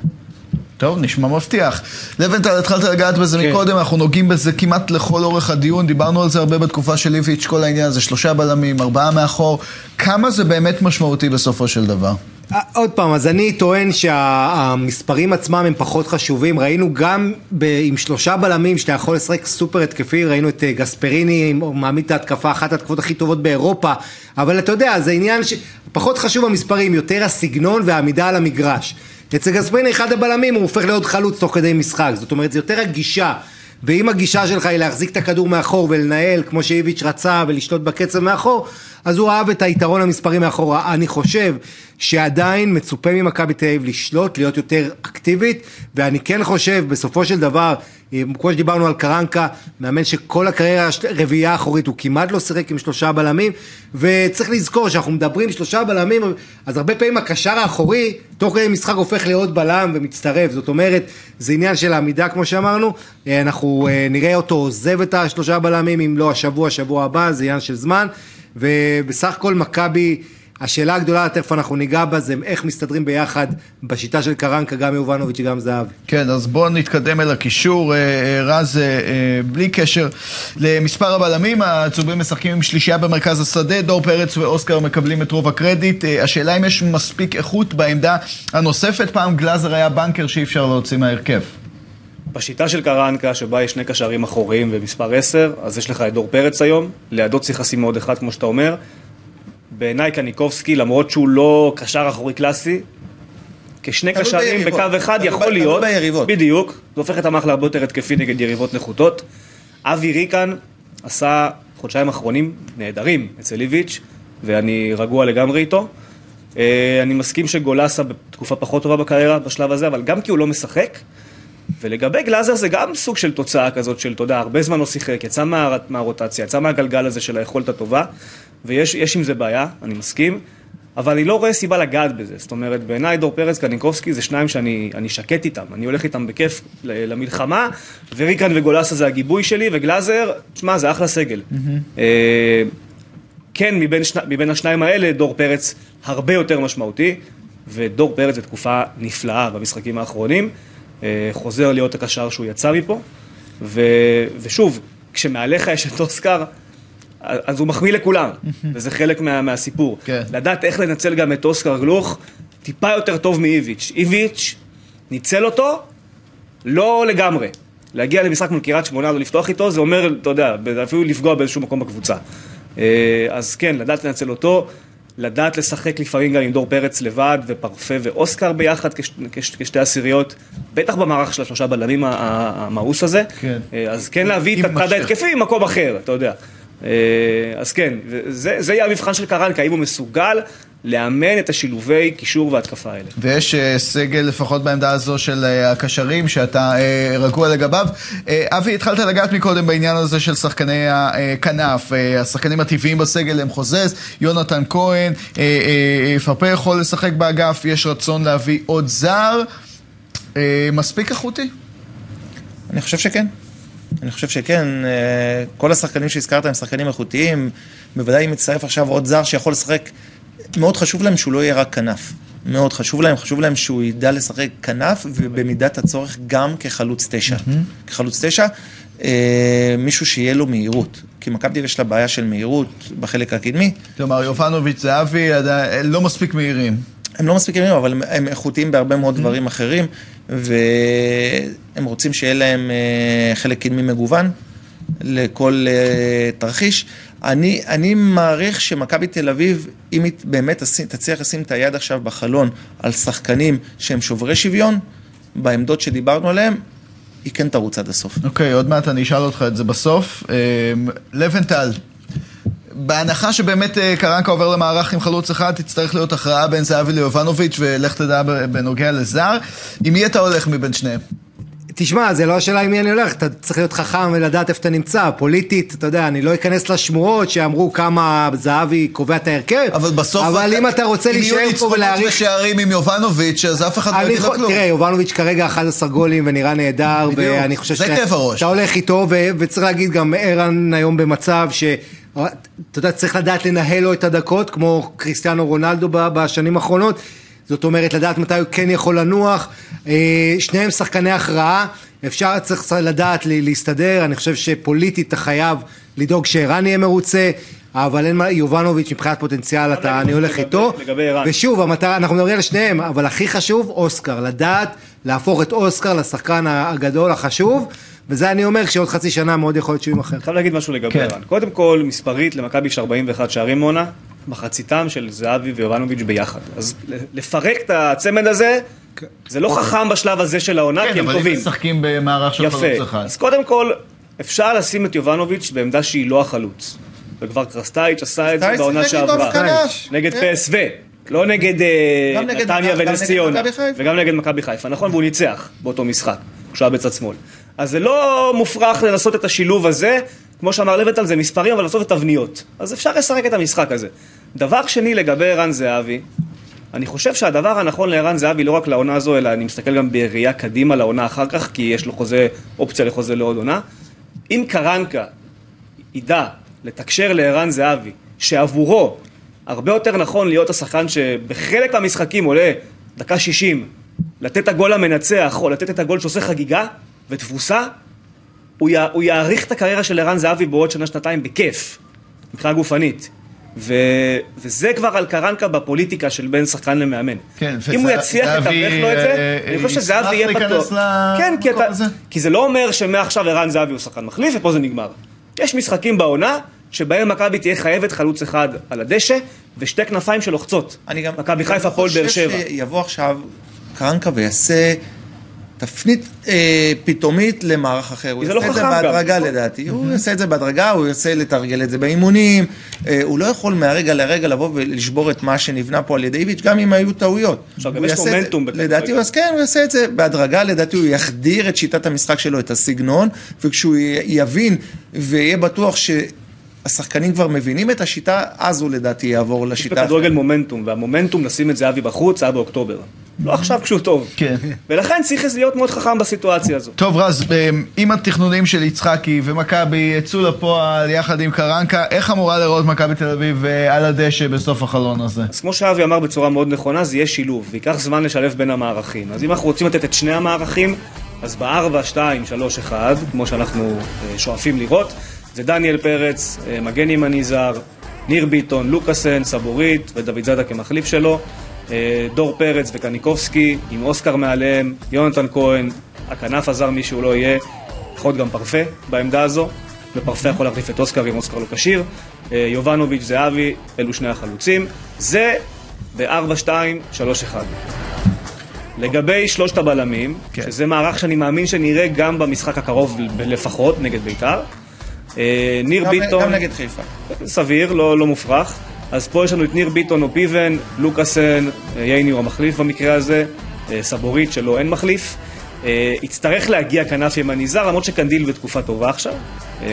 טוב, נשמע מבטיח. לבנטל, התחלת לגעת בזה כן. מקודם, אנחנו נוגעים בזה כמעט לכל אורך הדיון, דיברנו על זה הרבה בתקופה של איביץ', כל העניין הזה, שלושה בלמים, ארבעה מאחור. כמה זה באמת משמעותי בסופו של דבר? עוד פעם, אז אני טוען שהמספרים עצמם הם פחות חשובים, ראינו גם ב, עם שלושה בלמים שאתה יכול לשחק סופר התקפי, ראינו את אה, גספריני מעמיד את ההתקפה, אחת ההתקפות הכי טובות באירופה, אבל אתה יודע, זה עניין שפחות חשוב המספרים, יותר הסגנון והעמידה על המגרש. אצל גספריני אחד הבלמים הוא הופך להיות חלוץ תוך כדי משחק, זאת אומרת זה יותר הגישה ואם הגישה שלך היא להחזיק את הכדור מאחור ולנהל כמו שאיביץ' רצה ולשלוט בקצב מאחור, אז הוא אהב את היתרון המספרי מאחורה. אני חושב שעדיין מצופה ממכבי תל אביב לשלוט, להיות יותר אקטיבית, ואני כן חושב בסופו של דבר, כמו שדיברנו על קרנקה, מאמן שכל הקריירה רביעייה אחורית הוא כמעט לא שיחק עם שלושה בלמים, וצריך לזכור שאנחנו מדברים שלושה בלמים, אז הרבה פעמים הקשר האחורי, תוך כדי משחק הופך לעוד בלם ומצטרף, זאת אומרת, זה עניין של העמידה כמו שאמרנו, אנחנו אה, נראה אותו עוזב את השלושה בלמים, אם לא השבוע, שבוע הבא, זה עניין של זמן. ובסך הכל מכבי, השאלה הגדולה, תכף אנחנו ניגע בה, זה איך מסתדרים ביחד בשיטה של קרנקה, גם יובנוביץ' וגם זהב. כן, אז בואו נתקדם אל הקישור. אה, אה, רז, אה, בלי קשר למספר הבלמים, הצהובים משחקים עם שלישייה במרכז השדה, דור פרץ ואוסקר מקבלים את רוב הקרדיט. השאלה אם יש מספיק איכות בעמדה הנוספת, פעם גלאזר היה בנקר שאי אפשר להוציא מההרכב. בשיטה של קרנקה, שבה יש שני קשרים אחוריים ומספר 10, אז יש לך את דור פרץ היום, לידו צריך לשים עוד אחד, כמו שאתה אומר. בעיניי קניקובסקי, למרות שהוא לא קשר אחורי קלאסי, כשני קשרים בקו אחד יכול להיות, בדיוק, זה הופך את המח להרבה יותר התקפי נגד יריבות נחותות. אבי ריקן עשה חודשיים אחרונים נהדרים אצל איביץ', ואני רגוע לגמרי איתו. אה, אני מסכים שגולסה בתקופה פחות טובה בקריירה בשלב הזה, אבל גם כי הוא לא משחק, ולגבי גלאזר זה גם סוג של תוצאה כזאת של, אתה יודע, הרבה זמן לא שיחק, יצא מה, מהרוטציה, יצא מהגלגל הזה של היכולת הטובה, ויש עם זה בעיה, אני מסכים, אבל אני לא רואה סיבה לגעת בזה. זאת אומרת, בעיניי דור פרץ, קניקובסקי זה שניים שאני שקט איתם, אני הולך איתם בכיף למלחמה, וריקן וגולסה זה הגיבוי שלי, וגלאזר, תשמע, זה אחלה סגל. אה, כן, מבין, שני, מבין השניים האלה, דור פרץ הרבה יותר משמעותי, ודור פרץ זו תקופה נפלאה במשחקים האחרונים. אה, חוזר להיות הקשר שהוא יצא מפה, ו, ושוב, כשמעליך יש את אוסקר, אז הוא מחמיא לכולם, וזה חלק מה, מהסיפור. כן. לדעת איך לנצל גם את אוסקר גלוך, טיפה יותר טוב מאיביץ'. איביץ' ניצל אותו, לא לגמרי. להגיע למשחק מול קריית שמונה ולפתוח איתו, זה אומר, אתה יודע, אפילו לפגוע באיזשהו מקום בקבוצה. אה, אז כן, לדעת לנצל אותו. לדעת לשחק לפעמים גם עם דור פרץ לבד ופרפה ואוסקר ביחד כש, כש, כשתי עשיריות, בטח במערך של השלושה בלמים המאוס הזה. כן. אה, אז כן להביא את הצד ההתקפי ממקום אחר, אתה יודע. אה, אז כן, זה, זה יהיה המבחן של קרנקה, האם הוא מסוגל לאמן את השילובי קישור והתקפה האלה. ויש uh, סגל, לפחות בעמדה הזו של uh, הקשרים, שאתה uh, רגוע לגביו. Uh, אבי, התחלת לגעת מקודם בעניין הזה של שחקני הכנף. Uh, השחקנים הטבעיים בסגל הם חוזז, יונתן כהן, uh, uh, פרפה יכול לשחק באגף, יש רצון להביא עוד זר. Uh, מספיק איכותי? אני חושב שכן. אני חושב שכן, כל השחקנים שהזכרת הם שחקנים איכותיים, בוודאי אם מצטרף עכשיו עוד זר שיכול לשחק מאוד חשוב להם שהוא לא יהיה רק כנף. מאוד חשוב להם, חשוב להם שהוא ידע לשחק כנף ובמידת הצורך גם כחלוץ תשע. Mm-hmm. כחלוץ תשע, אה, מישהו שיהיה לו מהירות. כי מכבי יש לה בעיה של מהירות בחלק הקדמי. כלומר, יובנוביץ' זהבי לא מספיק מהירים. הם לא מספיק מהירים, אבל הם איכותיים בהרבה מאוד mm-hmm. דברים אחרים, והם רוצים שיהיה להם אה, חלק קדמי מגוון לכל אה, תרחיש. אני, אני מעריך שמכבי תל אביב, אם היא באמת תצליח לשים את היד עכשיו בחלון על שחקנים שהם שוברי שוויון, בעמדות שדיברנו עליהם, היא כן תרוץ עד הסוף. אוקיי, okay, עוד מעט אני אשאל אותך את זה בסוף. אמ, לבנטל, בהנחה שבאמת אה, קרנקה עובר למערך עם חלוץ אחד, תצטרך להיות הכרעה בין זהבי ליובנוביץ' ולך תדע בנוגע לזר. עם מי אתה הולך מבין שניהם? תשמע, זה לא השאלה עם מי אני הולך, אתה צריך להיות חכם ולדעת איפה אתה נמצא. פוליטית, אתה יודע, אני לא אכנס לשמועות שאמרו כמה זהבי קובע את ההרכב. אבל בסוף... אבל אם אתה רוצה להישאר פה ולהעריך... אם יהיו ניצחונות ושערים עם יובנוביץ', אז אף אחד לא יגיד לו כלום. תראה, יובנוביץ' כרגע 11 גולים ונראה נהדר, ואני חושב ש... זה כאב הראש. אתה הולך איתו, וצריך להגיד גם ערן היום במצב ש... אתה יודע, צריך לדעת לנהל לו את הדקות, כמו קריסטיאנו רונלדו בשנים האחרונות. זאת אומרת, לדעת מתי הוא כן יכול לנוח. אה, שניהם שחקני הכרעה. אפשר, צריך לדעת להסתדר, אני חושב שפוליטית אתה חייב לדאוג שערן יהיה מרוצה, אבל אין מה, יובנוביץ' מבחינת פוטנציאל, אתה, אני הולך לגבי- איתו. לגבי ערן. ושוב, המטרה, אנחנו מדברים על שניהם, אבל הכי חשוב, אוסקר. לדעת להפוך את אוסקר לשחקן הגדול, החשוב, וזה אני אומר, כשעוד חצי שנה מאוד יכול להיות שהוא יימכר. אני חייב להגיד משהו לגבי כן. ערן. קודם כל, מספרית, למכבי יש 41 שערים עונה, מחציתם של זהבי ויובנוביץ' ביחד. אז לפרק את הצמד הזה, זה לא חכם בשלב הזה של העונה, כי כן, הם אבל אם טובים. משחקים במערך של חלוץ יפה. אחד. אז קודם כל, אפשר לשים את יובנוביץ' בעמדה שהיא לא החלוץ. וכבר קרסטייץ' עשה את זה בעונה שעברה. נגד כן. PSV. לא נגד אה, נתניה ונס ציונה. וגם נגד מכבי חיפה, נכון? והוא ניצח באותו משחק, כשהוא היה בצד שמאל. אז זה לא מופרך לנסות את השילוב הזה, כמו שאמר לבטל, זה מספרים, אבל לעשות את תבניות. אז אפשר לשחק את המשחק הזה. דבר שני לגבי ערן זהבי, אני חושב שהדבר הנכון לערן זהבי, לא רק לעונה הזו, אלא אני מסתכל גם בראייה קדימה לעונה אחר כך, כי יש לו חוזה, אופציה לחוזה לעוד עונה. אם קרנקה ידע לתקשר לערן זהבי, שעבורו הרבה יותר נכון להיות השחקן שבחלק מהמשחקים עולה דקה 60, לתת הגול המנצח, או לתת את הגול שעושה חגיגה ותבוסה, הוא, י, הוא יאריך את הקריירה של ערן זהבי בעוד שנה-שנתיים בכיף, מבחינה גופנית. ו, וזה כבר על קרנקה בפוליטיקה של בין שחקן למאמן. כן, אם הוא יצליח לתווך לו את זה, אה, אני חושב שזהבי יהיה פתוח. למקום כן, כי, אתה? כי זה לא אומר שמעכשיו ערן זהבי הוא שחקן מחליף ופה זה נגמר. יש משחקים בעונה שבהם מכבי תהיה חייבת חלוץ אחד על הדשא ושתי כנפיים שלוחצות. אני גם... מכבי חיפה, הפועל באר שבע. אני חושב שיבוא עכשיו קרנקה ויעשה תפנית אה, פתאומית למערך אחר. הוא זה יעשה לא את זה חכם גם. בהדרגה לדעתי. הוא יעשה את זה בהדרגה, הוא יעשה לתרגל את זה באימונים. אה, הוא לא יכול מהרגע לרגע לבוא ולשבור את מה שנבנה פה על ידי איביץ', גם אם היו טעויות. עכשיו, גם יש מומנטום בכדורגל. לדעתי, אז כן, הוא יעשה את זה בהדרגה, לדעתי הוא יחדיר את שיטת המשחק שלו, את הסגנון, וכשהוא יבין ויהיה בטוח ש... השחקנים כבר מבינים את השיטה, אז הוא לדעתי יעבור יש לשיטה בכדורגל מומנטום, והמומנטום לשים את זהבי בחוץ היה באוקטובר. לא עכשיו כשהוא טוב. כן. ולכן צריך להיות מאוד חכם בסיטואציה הזו. טוב רז, אם התכנונים של יצחקי ומכבי יצאו לפועל יחד עם קרנקה, איך אמורה לראות מכבי תל אביב אה, על הדשא בסוף החלון הזה? אז כמו שאבי אמר בצורה מאוד נכונה, זה יהיה שילוב, וייקח זמן לשלב בין המערכים. אז אם אנחנו רוצים לתת את שני המערכים, אז ב-4, 2, 3, 1, כמו שאנחנו אה, שואפים לראות, זה דניאל פרץ, אה, מגן ימני זר, ניר ביטון, לוקאסן, סבורית ודוד זאדה כמחליף שלו, דור פרץ וקניקובסקי, עם אוסקר מעליהם, יונתן כהן, הכנף הזר מי שהוא לא יהיה, יכול להיות גם פרפה בעמדה הזו, ופרפה יכול להחליף את אוסקר אם אוסקר לא כשיר. אה, יובנוביץ', זהבי, אלו שני החלוצים. זה ב-4, 2, 3, 1. לגבי שלושת הבלמים, כן. שזה מערך שאני מאמין שנראה גם במשחק הקרוב לפחות, נגד בית"ר. אה, ניר גם- ביטון, גם נגד חיפה. סביר, לא, לא מופרך. אז פה יש לנו את ניר ביטון או פיבן, לוקאסן, אה, ייני הוא המחליף במקרה הזה, אה, סבורית שלו אין מחליף. אה, יצטרך להגיע כנף ימני זר, למרות שקנדיל בתקופה טובה עכשיו.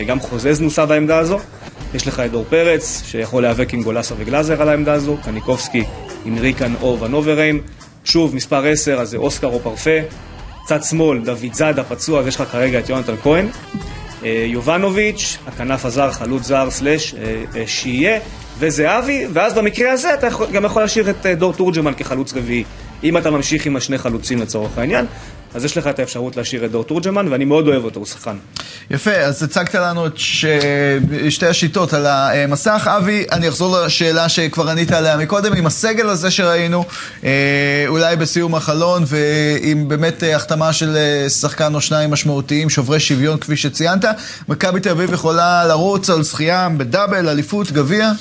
גם חוזז נוסה בעמדה הזו. יש לך את דור פרץ, שיכול להיאבק עם גולסה וגלאזר על העמדה הזו, קניקובסקי עם ריקן או ונוברהיים. שוב, מספר 10, אז זה אוסקר או פרפה. צד שמאל, דוד זאדה פצוע, אז יש לך כרגע את יונתן כהן. יובנוביץ', הכנף הזר, חלוץ זר, סלאש, שיהיה, וזהבי, ואז במקרה הזה אתה גם יכול להשאיר את אה, דור תורג'מן כחלוץ רביעי. אם אתה ממשיך עם השני חלוצים לצורך העניין, אז יש לך את האפשרות להשאיר את דור תורג'מן, ואני מאוד אוהב אותו, הוא שחקן. יפה, אז הצגת לנו את ש... שתי השיטות על המסך. אבי, אני אחזור לשאלה שכבר ענית עליה מקודם, עם הסגל הזה שראינו, אה, אולי בסיום החלון, ועם באמת אה, החתמה של שחקן או שניים משמעותיים, שוברי שוויון כפי שציינת, מכבי תל אביב יכולה לרוץ על זכייה בדאבל, אליפות, גביע,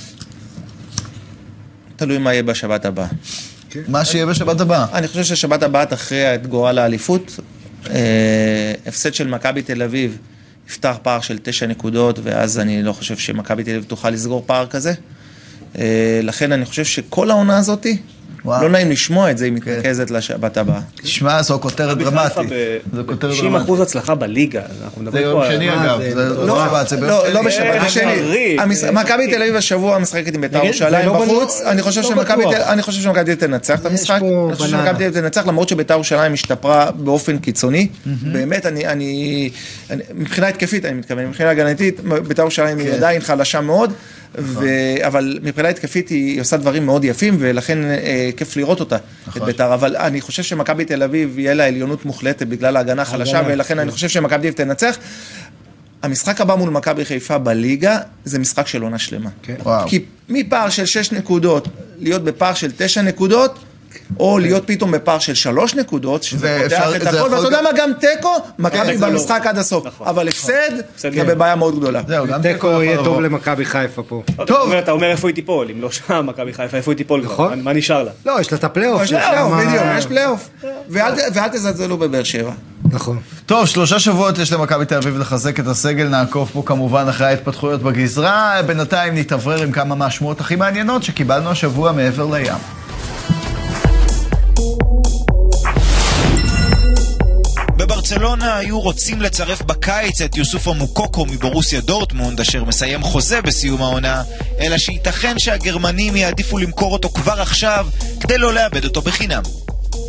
תלוי מה יהיה בשבת הבאה. מה שיהיה בשבת הבאה. אני חושב ששבת הבאה תכריע את גורל האליפות. אה, הפסד של מכבי תל אביב יפתח פער של תשע נקודות, ואז אני לא חושב שמכבי תל אביב תוכל לסגור פער כזה. אה, לכן אני חושב שכל העונה הזאתי, וואו. לא נעים לשמוע את זה, היא מתנקזת לשבת הבאה. תשמע, זו כותרת דרמטית. זו כותרת 90 דרמטית. אחוז הצלחה בליגה, אנחנו זה מדברים יום פה על... שני אגב, זה? זה לא, לא שבת, זה ביום לא, שני. לא בשבת. המש- אה, מכבי. תל אביב השבוע משחקת עם בית"ר ירושלים זה לא בחוץ. אני חושב לא שמכבי. תל- אביב תנצח את המשחק. אני חושב. שמכבי תל אביב תנצח, למרות שבית"ר ירושלים השתפרה באופן קיצוני. באמת, אני- אני... אני- מבחינה התקפית, אני מתכוון, מבחינה הגנתית, בית"ר ירושלים היא כן. עדיין חלשה מאוד. ו- אבל מבחינה התקפית היא עושה דברים מאוד יפים, ולכן אה, כיף לראות אותה, את בית"ר. אבל אני חושב שמכבי תל אביב, יהיה לה עליונות מוחלטת בגלל ההגנה החלשה, ההגנה, ולכן כן. אני חושב שמכבי תל אביב תנצח. המשחק הבא מול מכבי חיפה בליגה, זה משחק של עונה שלמה. כן. וואו. כי מפער של 6 נקודות, להיות בפער של 9 נקודות, או להיות פתאום בפער של 3 נקודות, שזה זה פותח את זה הכל, ואתה יודע מה, גם תיקו, מכבי לא. במשחק עד הסוף. נכון. אבל הפסד, הפסד אתה כן. בבעיה מאוד גדולה. זהו, גם תיקו יהיה טוב. למכבי חיפה פה. טוב. טוב. אתה אומר, איפה היא תיפול, אם לא שם מכבי חיפה, איפה היא תיפול כבר? נכון. מה- נשאר לה? לא, יש לה את הפלייאוף. יש פלייאוף, בדיוק, יש פלייאוף. ואל תזלזלו בבאר שבע. נכון. טוב, שלושה שבועות יש למכבי תל אביב לחזק את הסגל, נעקוב פה כמובן אחרי ההתפתחויות בגזרה. בינתיים נתאוורר עם כמה מהשמועות הכי מעניינות שקיבלנו השבוע מעבר לים. בברצלונה היו רוצים לצרף בקיץ את יוסופו מוקוקו מבורוסיה דורטמונד, אשר מסיים חוזה בסיום העונה, אלא שייתכן שהגרמנים יעדיפו למכור אותו כבר עכשיו, כדי לא לאבד אותו בחינם.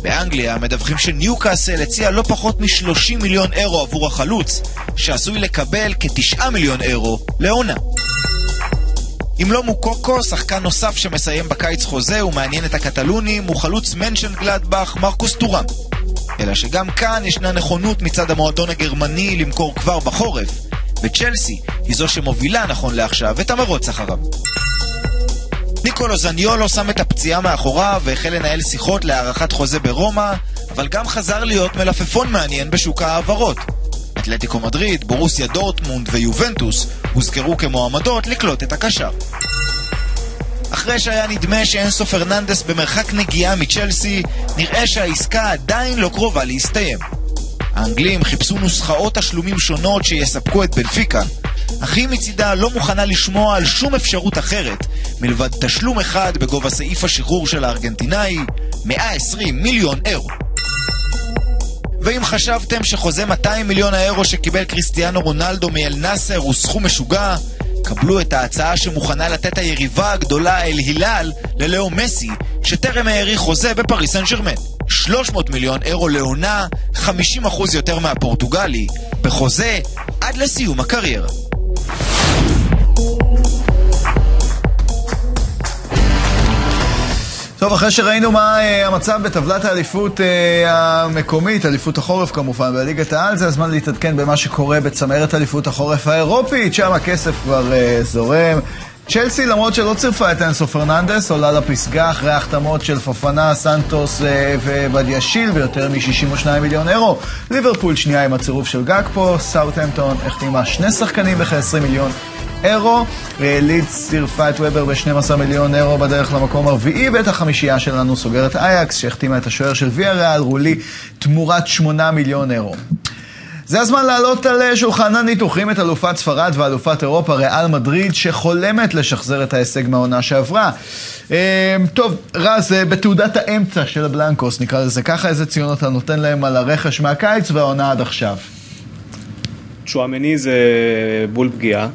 באנגליה מדווחים שניוקאסל הציע לא פחות מ-30 מיליון אירו עבור החלוץ, שעשוי לקבל כ-9 מיליון אירו לעונה. אם לא מוקוקו, שחקן נוסף שמסיים בקיץ חוזה ומעניין את הקטלונים הוא חלוץ מנשן גלדבך מרקוס טורם. אלא שגם כאן ישנה נכונות מצד המועדון הגרמני למכור כבר בחורף, וצ'לסי היא זו שמובילה נכון לעכשיו את המרוץ אחריו. ניקולו זניולו שם את הפציעה מאחוריו והחל לנהל שיחות להארכת חוזה ברומא, אבל גם חזר להיות מלפפון מעניין בשוק ההעברות. אתלטיקו מדריד, בורוסיה דורטמונד ויובנטוס הוזכרו כמועמדות לקלוט את הקשר. אחרי שהיה נדמה שאנסו פרננדס במרחק נגיעה מצ'לסי, נראה שהעסקה עדיין לא קרובה להסתיים. האנגלים חיפשו נוסחאות תשלומים שונות שיספקו את בנפיקה, אך היא מצידה לא מוכנה לשמוע על שום אפשרות אחרת, מלבד תשלום אחד בגובה סעיף השחרור של הארגנטינאי, 120 מיליון אירו. ואם חשבתם שחוזה 200 מיליון האירו שקיבל קריסטיאנו רונלדו מאל נאסר הוא סכום משוגע, קבלו את ההצעה שמוכנה לתת היריבה הגדולה אל הילל ללאו מסי, שטרם האריך חוזה בפריס סן ג'רמן. 300 מיליון אירו לעונה, 50% יותר מהפורטוגלי, בחוזה עד לסיום הקריירה. טוב, אחרי שראינו מה אה, המצב בטבלת האליפות אה, המקומית, אליפות החורף כמובן, בליגת העל, זה הזמן להתעדכן במה שקורה בצמרת אליפות החורף האירופית, שם הכסף כבר אה, זורם. צ'לסי, למרות שלא צירפה את אנסו פרננדס, עולה לפסגה אחרי ההחתמות של פופנה, סנטוס אה, ובדיאשיל ביותר מ-62 מיליון אירו. ליברפול שנייה עם הצירוף של גאקפו, סאוטהמפטון החתימה שני שחקנים בכ-20 מיליון אירו. אה, לידס צירפה את וובר ב-12 מיליון אירו בדרך למקום הרביעי, ואת החמישייה שלנו סוגרת אייאקס, שהחתימה את השוער של ויה ריאל, רולי, תמורת 8 מיליון אירו. זה הזמן להעלות על אה, שולחן הניתוחים את אלופת ספרד ואלופת אירופה, ריאל מדריד, שחולמת לשחזר את ההישג מהעונה שעברה. אה, טוב, רז, בתעודת האמצע של הבלנקוס, נקרא לזה ככה, איזה ציון אתה נותן להם על הרכש מהקיץ והעונה עד עכשיו? צ'ואמני זה בול פגיעה,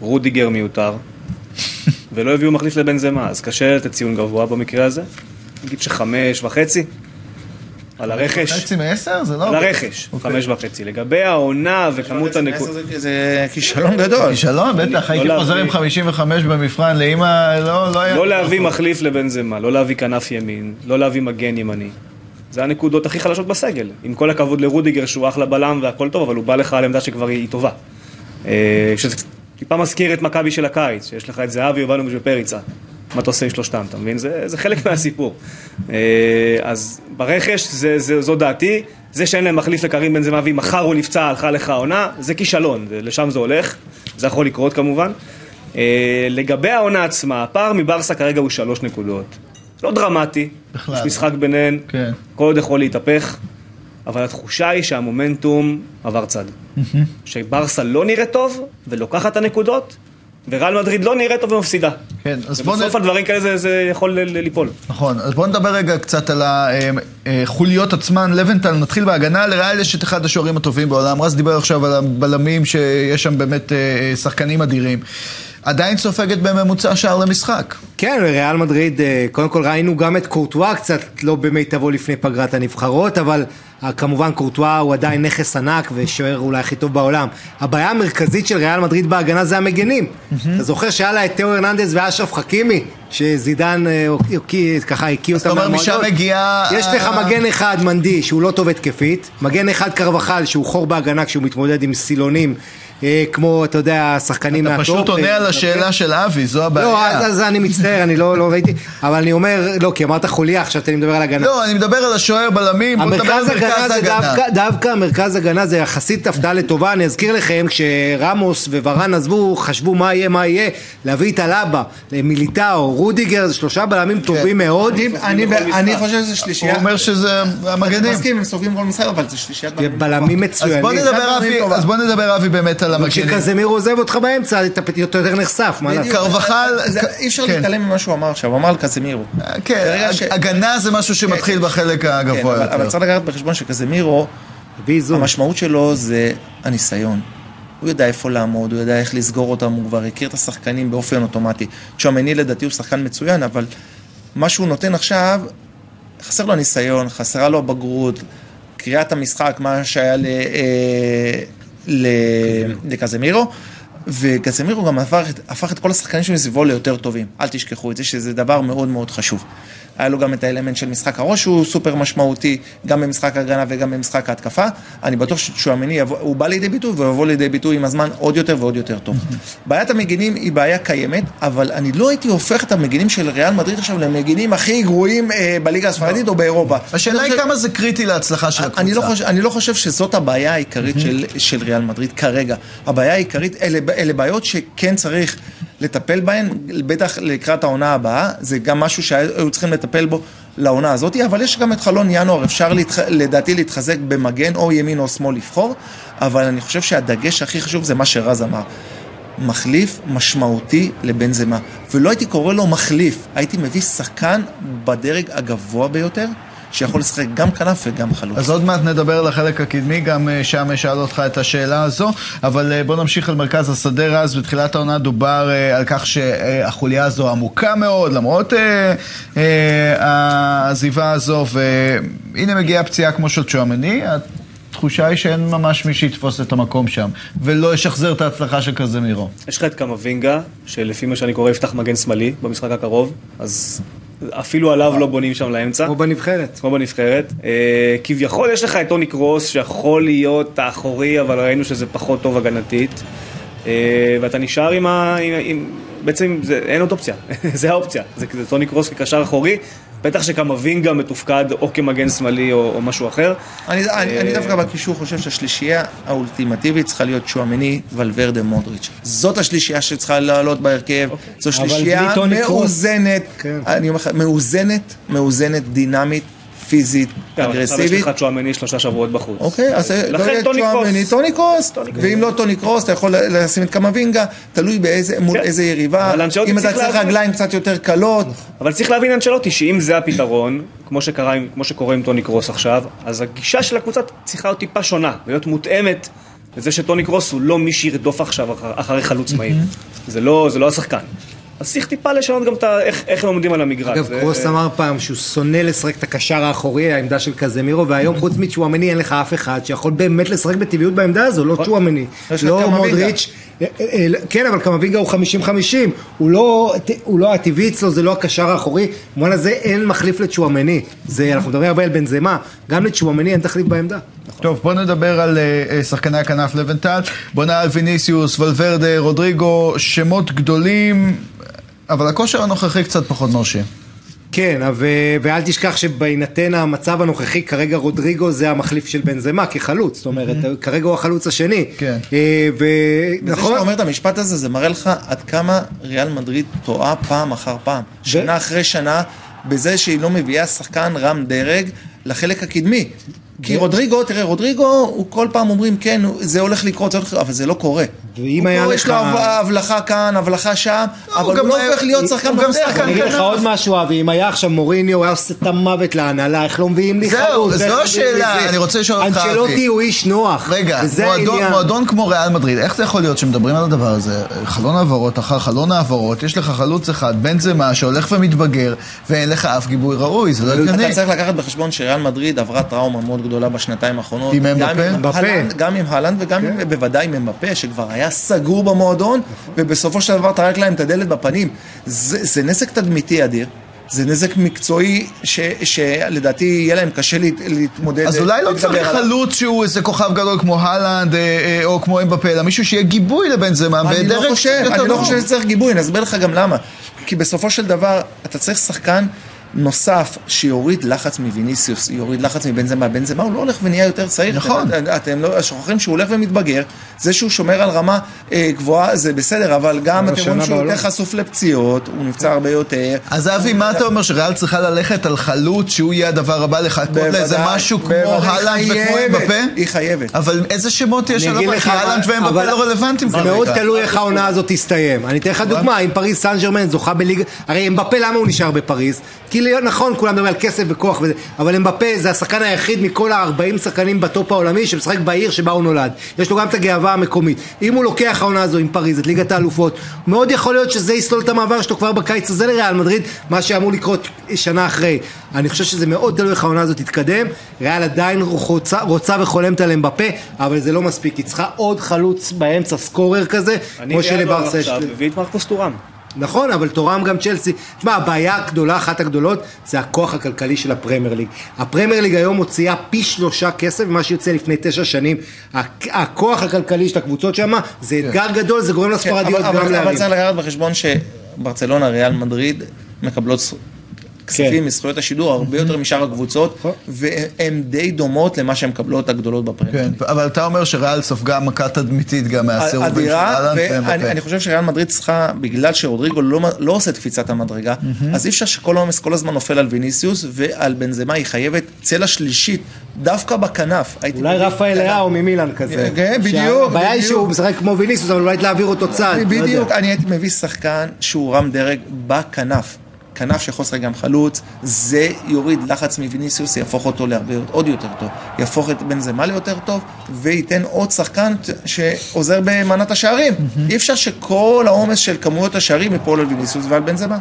רודיגר מיותר, ולא הביאו מחליף לבנזמה, אז קשה לתת ציון גבוה במקרה הזה. נגיד שחמש וחצי, על הרכש. חצי מעשר? זה לא... על הרכש, אוקיי. חמש וחצי. לגבי העונה וכמות הנקודות... זה- זה כישלון גדול. כישלון, בטח, הייתי לא חוזר עם להביא- 55 במבחן לאמא, לא לא היה... לא להביא מחליף לבנזמה, לא להביא כנף ימין, לא להביא מגן ימני. זה הנקודות הכי חלשות בסגל. עם כל הכבוד לרודיגר שהוא אחלה בלם והכל טוב, אבל הוא בא לך על עמדה שכבר היא טובה. אה, שזה טיפה מזכיר את מכבי של הקיץ, שיש לך את זהבי, יובנוביץ' ופריצה. מה אתה עושה עם שלושתם, אתה מבין? זה, זה חלק מהסיפור. אה, אז ברכש, זה, זה, זו דעתי. זה שאין להם מחליף לקרים בן זמה, ואם מחר הוא נפצע, הלכה לך העונה, זה כישלון, לשם זה הולך. זה יכול לקרות כמובן. אה, לגבי העונה עצמה, הפער מברסה כרגע הוא שלוש נקודות. לא דרמטי, בכלל. יש משחק ביניהן, כן. כל עוד יכול להתהפך, אבל התחושה היא שהמומנטום עבר צד. שברסה לא נראית טוב, ולוקחת את הנקודות, וריאל מדריד לא נראית טוב ומפסידה. כן, אז בוא ובסוף נ... הדברים כאלה זה, זה יכול ל- ל- ליפול. נכון, אז בואו נדבר רגע קצת על החוליות עצמן. לבנטל, נתחיל בהגנה, לריאל יש את אחד השוערים הטובים בעולם. רז דיבר עכשיו על הבלמים, שיש שם באמת אה, שחקנים אדירים. עדיין סופגת בממוצע שער למשחק. כן, ריאל מדריד, אה, קודם כל ראינו גם את קורטואה קצת לא במיטבו לפני פגרת הנבחרות, אבל אה, כמובן קורטואה הוא עדיין נכס ענק ושוער אולי הכי טוב בעולם. הבעיה המרכזית של ריאל מדריד בהגנה זה המגנים. אתה זוכר שהיה לה את תאו הרננדז ואשרף חכימי, שזידן אה, ככה הקיא אותם אתה אומר, מהמועדון? משם מגיעה... יש לך מגן אחד מנדי שהוא לא טוב התקפית, מגן אחד קרבחל שהוא חור בהגנה כשהוא מתמודד עם סילונים אה, כמו, אתה יודע, השחקנים אתה מהטופ. פשוט עונה על השאלה של אבי, זו לא, הבעיה. אז אז אני מצטער, אני לא לא ראיתי, אבל אני אומר, לא, כי אמרת חוליה, עכשיו אני מדבר על הגנה. לא, אני מדבר על השוער בלמים, בוא נדבר על מרכז זה הגנה. דווקא, דווקא מרכז הגנה זה יחסית הפתעה לטובה, אני אזכיר לכם, כשראמוס ווראן עזבו, חשבו מה יהיה, מה יהיה, להביא את אלאבה, מיליטאו, רודיגר, זה שלושה בלמים טובים מאוד. אני- אני- אני חושב שזה שלישייה. הוא אומר שזה אני המגנים. מסכים, הם סופגים כל משחק, אבל זה שלישיית בלמים. מצוינים. אז בוא נדבר אבי באמת על המגנים. כשקזמיר עוזב אותך באמצע, אתה יותר נחשף, מה לעשות? קרבחל, אי אפשר כן. להתעלם ממה שהוא אמר עכשיו, הוא אמר על קזמירו. כן, ברגע ש- הגנה זה משהו שמתחיל בחלק כן, הגבוה אבל- אבל יותר. צריך לקחת בחשבון שקזמירו. המשמעות שלו זה הניסיון. הוא יודע איפה לעמוד, הוא יודע איך לסגור אותם, הוא כבר הכיר את השחקנים באופן אוטומטי. צ'ואמני לדעתי הוא שחקן מצוין, אבל מה שהוא נותן עכשיו, חסר לו הניסיון, חסרה לו הבגרות, קריאת המשחק, מה שהיה ל- אה, ל- לקזמירו. וקזמירו גם הפך, הפך את כל השחקנים שמסביבו ליותר טובים. אל תשכחו את זה, שזה דבר מאוד מאוד חשוב. היה לו גם את האלמנט של משחק הראש שהוא סופר משמעותי, גם במשחק ההגנה וגם במשחק ההתקפה. אני בטוח שצ'ואמני, הוא בא לידי ביטוי והוא יבוא לידי ביטוי עם הזמן עוד יותר ועוד יותר טוב. בעיית המגינים היא בעיה קיימת, אבל אני לא הייתי הופך את המגינים של ריאל מדריד עכשיו למגינים הכי גרועים אה, בליגה הספרדית או באירופה. השאלה היא כמה זה קריטי להצלחה של הקבוצה. אני לא, חושב, אני לא חושב שזאת הבעיה העיקרית של, של ריאל מדריד כרגע. הבעיה העיקרית, אלה, אלה בעיות שכן צריך לטפל בהן, בטח לקראת העונה הבאה, זה גם משהו שהיו צריכים לטפל בו לעונה הזאת, אבל יש גם את חלון ינואר, אפשר להתח, לדעתי להתחזק במגן או ימין או שמאל לבחור, אבל אני חושב שהדגש הכי חשוב זה מה שרז אמר. מחליף משמעותי לבנזמה, ולא הייתי קורא לו מחליף, הייתי מביא שחקן בדרג הגבוה ביותר, שיכול לשחק גם כנף וגם חלוץ. אז עוד מעט נדבר על החלק הקדמי, גם אה, שם אשאל אותך את השאלה הזו, אבל אה, בוא נמשיך על מרכז השדה רז. בתחילת העונה דובר אה, על כך שהחוליה הזו עמוקה מאוד, למרות העזיבה הזו, והנה מגיעה פציעה כמו של צ'ואמני, התחושה היא שאין ממש מי שיתפוס את המקום שם, ולא ישחזר את ההצלחה של קזמירו. יש לך את קמבינגה, שלפי מה שאני קורא יפתח מגן שמאלי במשחק הקרוב, אז אפילו עליו לא בונים שם לאמצע. כמו בנבחרת. כמו בנבחרת. אה, כביכול יש לך את טוני קרוס שיכול להיות האחורי, אבל ראינו שזה פחות טוב הגנתית. אה, ואתה נשאר עם ה... עם, עם, בעצם זה, אין עוד אופציה, זה האופציה. זה, זה טוני קרוס כקשר אחורי, בטח שקמבינגה מתופקד או כמגן שמאלי או, או משהו אחר. אני, אני, אה, אני דווקא בקישור חושב שהשלישייה האולטימטיבית צריכה להיות שואמני, ולוורדה, מודריץ'. זאת השלישייה שצריכה לעלות בהרכב. זו אבל שלישייה בלי טוני קרוס. מאוזנת, כן. אני אומר לך, מאוזנת, מאוזנת, דינמית, פיזית, כן, אבל עכשיו אגרסיבית. יש לך צ'ואמני שלושה שבועות בחוץ. אוקיי, אז לא לכן יהיה טוני צ'ואמני, קרוס. טוני קרוס, ואם לא טוני קרוס, אתה יכול לשים את קמבינגה, תלוי מול כן. איזה יריבה, אם אתה צריך. רגליים קצת יותר קלות, אבל צריך להבין אנצ'לוטי שאם זה הפתרון, כמו, שקורה עם טוני קרוס עכשיו, אז הגישה של הקבוצה צריכה להיות טיפה שונה, ולהיות מותאמת לזה שטוני קרוס הוא לא מי שירדוף עכשיו אחר, אחרי חלוץ מהיר. לא, זה לא השחקן. אז צריך טיפה לשנות גם את ה... איך, איך הם עומדים על המגרש. אגב, זה- קרוס אמר פעם שהוא שונא לשחק את הקשר האחורי, העמדה של קזמירו, והיום חוץ מצ'ואמני אין לך אף אחד שיכול באמת לשחק בטבעיות בעמדה הזו, לא צ'ואמני, לא. מודריץ', אה, אה, כן, אבל קמבינגה הוא 50-50, הוא לא, הוא לא הטבעי אצלו, זה לא הקשר האחורי, במובן הזה אין מחליף לצ'ואמני, אנחנו מדברים הרבה על בנזמה, גם לצ'ואמני אין תחליף בעמדה. טוב, בוא נדבר על אה, אה, שחקני הכנף לבנטל. בוא נראה על ויניסיוס, ולוורדה, רודריגו, שמות גדולים, אבל הכושר הנוכחי קצת פחות מרשים. כן, ו- ואל תשכח שבהינתן המצב הנוכחי, כרגע רודריגו זה המחליף של בנזמה כחלוץ, זאת אומרת, כרגע הוא החלוץ השני. כן. אה, ו... וזה נכון? שאתה אומר את המשפט הזה, זה מראה לך עד כמה ריאל מדריד טועה פעם אחר פעם. שנה אחרי שנה, בזה שהיא לא מביאה שחקן רם דרג לחלק הקדמי. כי רודריגו, תראה, רודריגו, הוא כל פעם אומרים, כן, זה הולך לקרות, זה הולך לקרות, אבל זה לא קורה. ואם היה לך- יש לו הבלחה- כאן, הבלחה שם, הוא אבל גם הוא לא הופך להיות שחקן מפתח. שחקן אני אגיד לך. עוד משהו, אבי, אם היה עכשיו מוריניו, הוא היה עושה את המוות להנהלה, איך לא מביאים לי זהו, חלוץ? זו איך לא השאלה, זה? אני רוצה לשאול אותך, אבי. אנצ'לוטי הוא איש נוח. רגע, מועדון, כמו ריאל מדריד, איך זה יכול להיות שמדברים על הדבר הזה? חלון העברות אחר חלון העברות, יש לך חלוץ אחד, בן זמה, שהולך ומתבגר, ואין לך אף גיבוי ראוי, זה לא הגיוני. אתה צריך לקחת בחשבון שריאל מדריד עברה טראומה מאוד גדולה בשנתיים האחרונות. עם אמבפה? גם עם הלנד וגם עם- בוודאי עם אמבפה, שכבר היה סגור במועדון, ובסופו של דבר טרק להם את הדלת בפנים. זה זה נזק תדמיתי אדיר. זה נזק מקצועי ש, שלדעתי יהיה להם קשה להת, להתמודד. אז אולי לא צריך. חלוץ שהוא איזה כוכב גדול כמו הלנד אה, אה, או כמו אמבפה, אלא מישהו שיהיה גיבוי לבנזמה. אני בדרג לא חושב, אני לא. חושב שצריך גיבוי, אני אסביר לך גם למה. כי בסופו של דבר, אתה צריך שחקן נוסף שיוריד לחץ מוויניסיוס, יוריד לחץ מבנזמה. בנזמה הוא לא הולך ונהיה יותר צעיר. נכון. אתם, אתם לא, שוכחים שהוא הולך ומתבגר. זה שהוא שומר על רמה אה, גבוהה זה בסדר, אבל גם אבל אתם רואים שהוא. יותר חשוף לפציעות, הוא נפצע הרבה יותר. אז אבי, מה אתה אומר, שריאל צריכה ללכת על חלוץ שהוא יהיה הדבר הבא, לחכות לאיזה משהו כמו הלנד וכמו אמבפה? היא חייבת. אבל איזה שמות יש על הבא? הלנד אבל- ואמבפה לא רלוונטיים זה. מאוד תלוי איך העונה הזאת תסתיים. אני אתן לך דוגמה, אם פריז סן ג'רמן זוכה בליגה... הרי אמבפה למה הוא נשאר בפריז? כי לי- נכון, כולם מדברים על כסף וכוח וזה, אבל אמבפה זה השחקן היחיד מכל ה-40 שחקנים בטופ העולמי שמשחק בעיר שבה הוא נולד. יש לו גם את הגאווה המקומית. אם הוא לוקח העונה הזו עם פריז את ליגת האלופות, מאוד יכול להיות שזה יסלול את המעבר שלו כבר בקיץ הזה לריאל מדריד, מה שאמור לקרות שנה אחרי. אני חושב שזה מאוד תלוי איך העונה הזאת תתקדם. ריאל עדיין רוצה, רוצה וחולמת על אמבפה, אבל זה לא מספיק. היא צריכה עוד חלוץ באמצע, סקורר כזה, אני כמו שלברסה יש. עכשיו מביא את מרקוס טורם. נכון, אבל תורם גם צ'לסי. תשמע, הבעיה הגדולה, אחת הגדולות, זה הכוח הכלכלי של הפרמייר ליג. הפרמייר ליג היום מוציאה פי שלושה כסף ממה שיוצא לפני תשע שנים. הכ- הכוח הכלכלי של הקבוצות שם, זה אתגר גדול, זה גורם כן, לספרדיות גם אבל- אבל להרים. צריך לקחת בחשבון שברצלונה, ריאל מדריד, מקבלות כספים מזכויות השידור הרבה יותר משאר הקבוצות, נכון. והן די דומות למה שהן מקבלות הגדולות בפרמייר. כן, אבל אתה אומר שריאל ספגה מכה תדמיתית גם מהסירובים של אדירה, הלנד ואני ואמבפה. אני חושב שריאל מדריד צריכה, בגלל שרודריגו לא, לא עושה את קפיצת המדרגה, אז אי אפשר שכל העומס כל הזמן נופל על ויניסיוס ועל בנזמה, היא חייבת צלע שלישית, דווקא בכנף. אולי רפאל. לאהו ממילן כזה. כן, בדיוק, הבעיה היא. שהוא משחק כמו ויניסוס, אבל אולי להעביר אותו. לא יודע. בדיוק, אני הייתי מביא שחקן שהוא רם דרג בכנף. כנף שיכול לשחק גם חלוץ, זה יוריד לחץ מוויניסיוס, יהפוך אותו להרבה עוד יותר טוב. יהפוך את בנזמה ליותר טוב, וייתן עוד שחקן שעוזר במנת השערים. אי אפשר שכל העומס של כמויות השערים ייפול על ויניסיוס ועל בנזמה.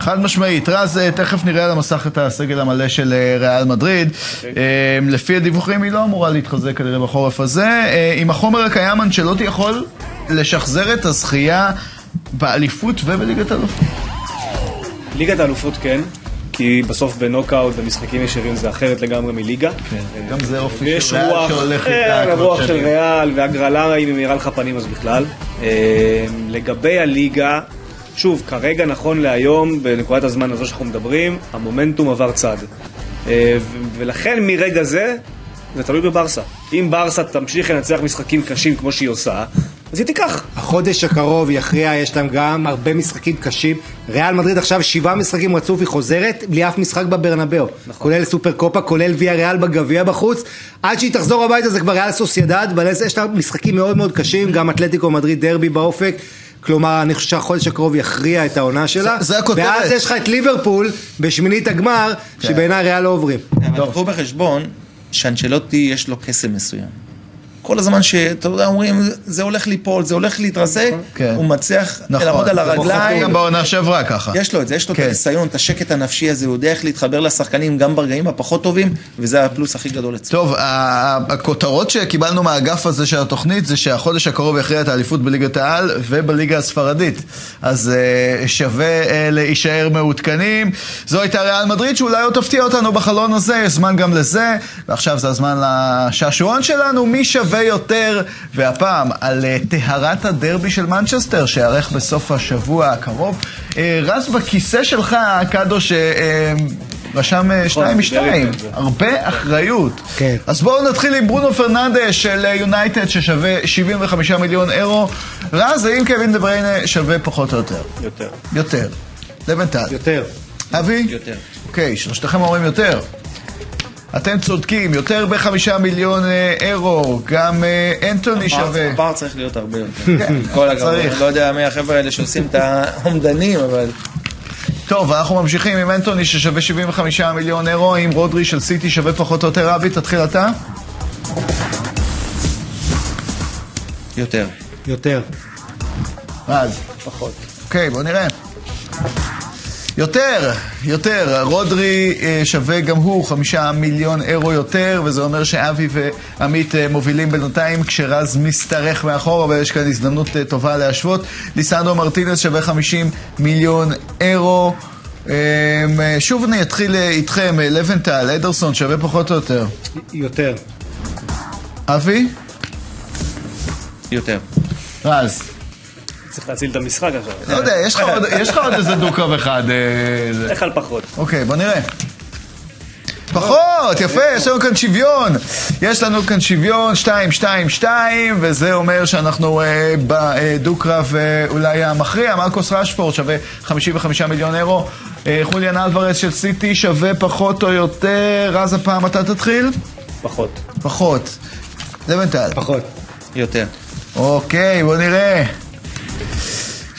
חד משמעית. רז, אה, תכף נראה על המסך את הסגל המלא של אה, ריאל מדריד. אוקיי. אה, לפי הדיווחים היא לא אמורה להתחזק כנראה בחורף הזה. עם החומר הקיים אנצ'לוטי יכול לשחזר את הזכייה באליפות ובליגת אלופות. ליגת האלופות כן, כי בסוף בנוקאוט במשחקים ישירים זה אחרת לגמרי מליגה. גם זה אופי של ריאל שהולך אה, איתה. כבר רוח של. ריאל, והגרלה אם היא מאירה לך פנים אז בכלל. אה, לגבי הליגה, שוב, כרגע נכון להיום, בנקודת הזמן הזו שאנחנו מדברים, המומנטום עבר צד. אה, ולכן מרגע זה, זה תלוי בברסה. אם ברסה תמשיך לנצח משחקים קשים כמו שהיא עושה, אז היא תיקח. החודש הקרוב יכריע, יש להם גם הרבה משחקים קשים. ריאל מדריד עכשיו שבעה משחקים רצוף, היא חוזרת בלי אף משחק בברנבאו. נכון. כולל סופר קופה, כולל ויה ריאל בגביע בחוץ. עד שהיא תחזור הביתה זה כבר ריאל סוסיידד, יש לה משחקים מאוד מאוד קשים, גם אתלטיקו מדריד דרבי באופק. כלומר, אני חושב שהחודש הקרוב יכריע את העונה שלה. זה- זה הכותרת. ואז יש לך את ליברפול בשמינית הגמר, כן. שבעיניי ריאל לא עוברים. אבל קחו בחשבון שאנצ'לוטי יש לו קסם מסוים. כל הזמן שאתה יודע, אומרים, זה הולך ליפול, זה הולך להתרסק, כן. הוא מצליח נכון. לעמוד על הרגליים. גם בעונה שעברה ככה. יש לו את זה, יש לו את כן. הניסיון, את השקט הנפשי הזה, הוא יודע איך להתחבר לשחקנים גם ברגעים הפחות טובים, וזה הפלוס הכי גדול אצלו. טוב, הכותרות שקיבלנו מהאגף הזה של התוכנית זה שהחודש הקרוב יכריע את האליפות בליגת העל ובליגה הספרדית. אז אה, שווה אה, להישאר מעודכנים. זו הייתה ריאל מדריד שאולי עוד תפתיע אותנו בחלון הזה, יש זמן גם לזה. ועכשיו זה הזמן לשעשועון שלנו, מי שווה יותר, והפעם על אה, טהרת הדרבי של מנצ'סטר, שיארך בסוף השבוע הקרוב. אה, רז, בכיסא שלך, קדוש... אה, רשם אה, שניים משתיים. הרבה אחריות. כן. אז בואו נתחיל עם ברונו פרננדש של יונייטד ששווה 75 מיליון אירו. רז, האם קווין דה בריינה שווה פחות או יותר? יותר. יותר. לבנטל. יותר. אבי? יותר. אוקיי, שלושתכם אומרים יותר. אתם צודקים, יותר בחמישה מיליון אה, אירו. גם אה, אנטוני שווה. הפער צריך להיות הרבה יותר. עם כל הכבוד, לא יודע מי החבר'ה האלה שעושים את האומדנים, אבל... טוב, אנחנו ממשיכים עם אנטוני ששווה 75 מיליון אירו, עם רודרי של סיטי שווה פחות או יותר. אבי, תתחיל אתה. יותר. יותר. רז. פחות. אוקיי, בואו נראה. יותר, יותר. רודרי אה, שווה גם הוא חמישה מיליון אירו יותר, וזה אומר שאבי ועמית אה, מובילים בינתיים, כשרז משתרך מאחור, אבל יש כאן הזדמנות אה, טובה להשוות. ליסנדרו מרטינס שווה 50 מיליון אירו. אמ, שוב אני אתחיל איתכם, לבנטל, אדרסון שווה פחות או יותר. יותר. אבי? יותר. רז. צריך להציל את המשחק עכשיו. לא יודע, יש לך עוד- איזה דו-קרב אחד. אה, זה. איך על פחות? אוקיי, בוא נראה. פחות, יפה, יש לנו כאן שוויון. יש לנו כאן שוויון 2-2-2, וזה אומר שאנחנו אה, בדו-קרב אה, אולי המכריע. מרקוס רשפורד שווה 55 מיליון אירו. אה, חוליאן אלוורז של סיטי שווה פחות או יותר. רז, הפעם אתה תתחיל? פחות. פחות. לבנטל. פחות. יותר. אוקיי, בוא נראה.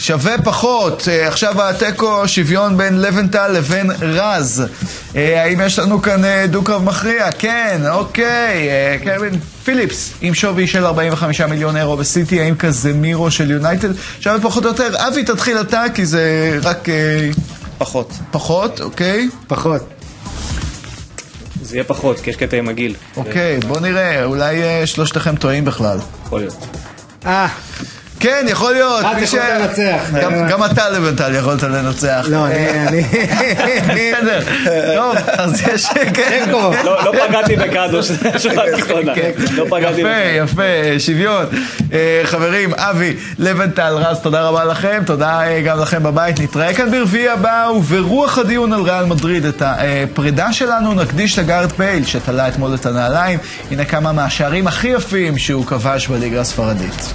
שווה פחות, אה, עכשיו התיקו שוויון בין לבנטל לבין רז. אה, האם יש לנו כאן אה, דו-קרב מכריע? כן, אוקיי. קווין פיליפס עם שווי של 45 מיליון אירו בסיטי, האם קזמירו של יונייטד? שווה פחות או יותר. אבי, תתחיל אתה, כי זה רק פחות. פחות, אוקיי? פחות. זה יהיה פחות, כי יש קטע עם הגיל. אוקיי, בוא נראה, אולי שלושתכם טועים בכלל. יכול להיות. אה, כן, יכול להיות. רז מי יכול לנצח. גם- גם אתה לבנטל יכולת לנצח. לא, אני... אני- בסדר. טוב, אז יש... כן. לא לא פגעתי בקאדו, שזה שורה תחתונה. לא פגעתי יפה. יפה, שוויון. אה, חברים, אבי, לבנטל, רז, תודה רבה לכם, תודה אה, גם לכם בבית. נתראה כאן ברביעי הבא, וברוח הדיון על ריאל מדריד, את הפרידה שלנו נקדיש לגארד בייל, שתלה אתמול את הנעליים. הנה כמה מהשערים הכי יפים שהוא כבש בליגה הספרדית.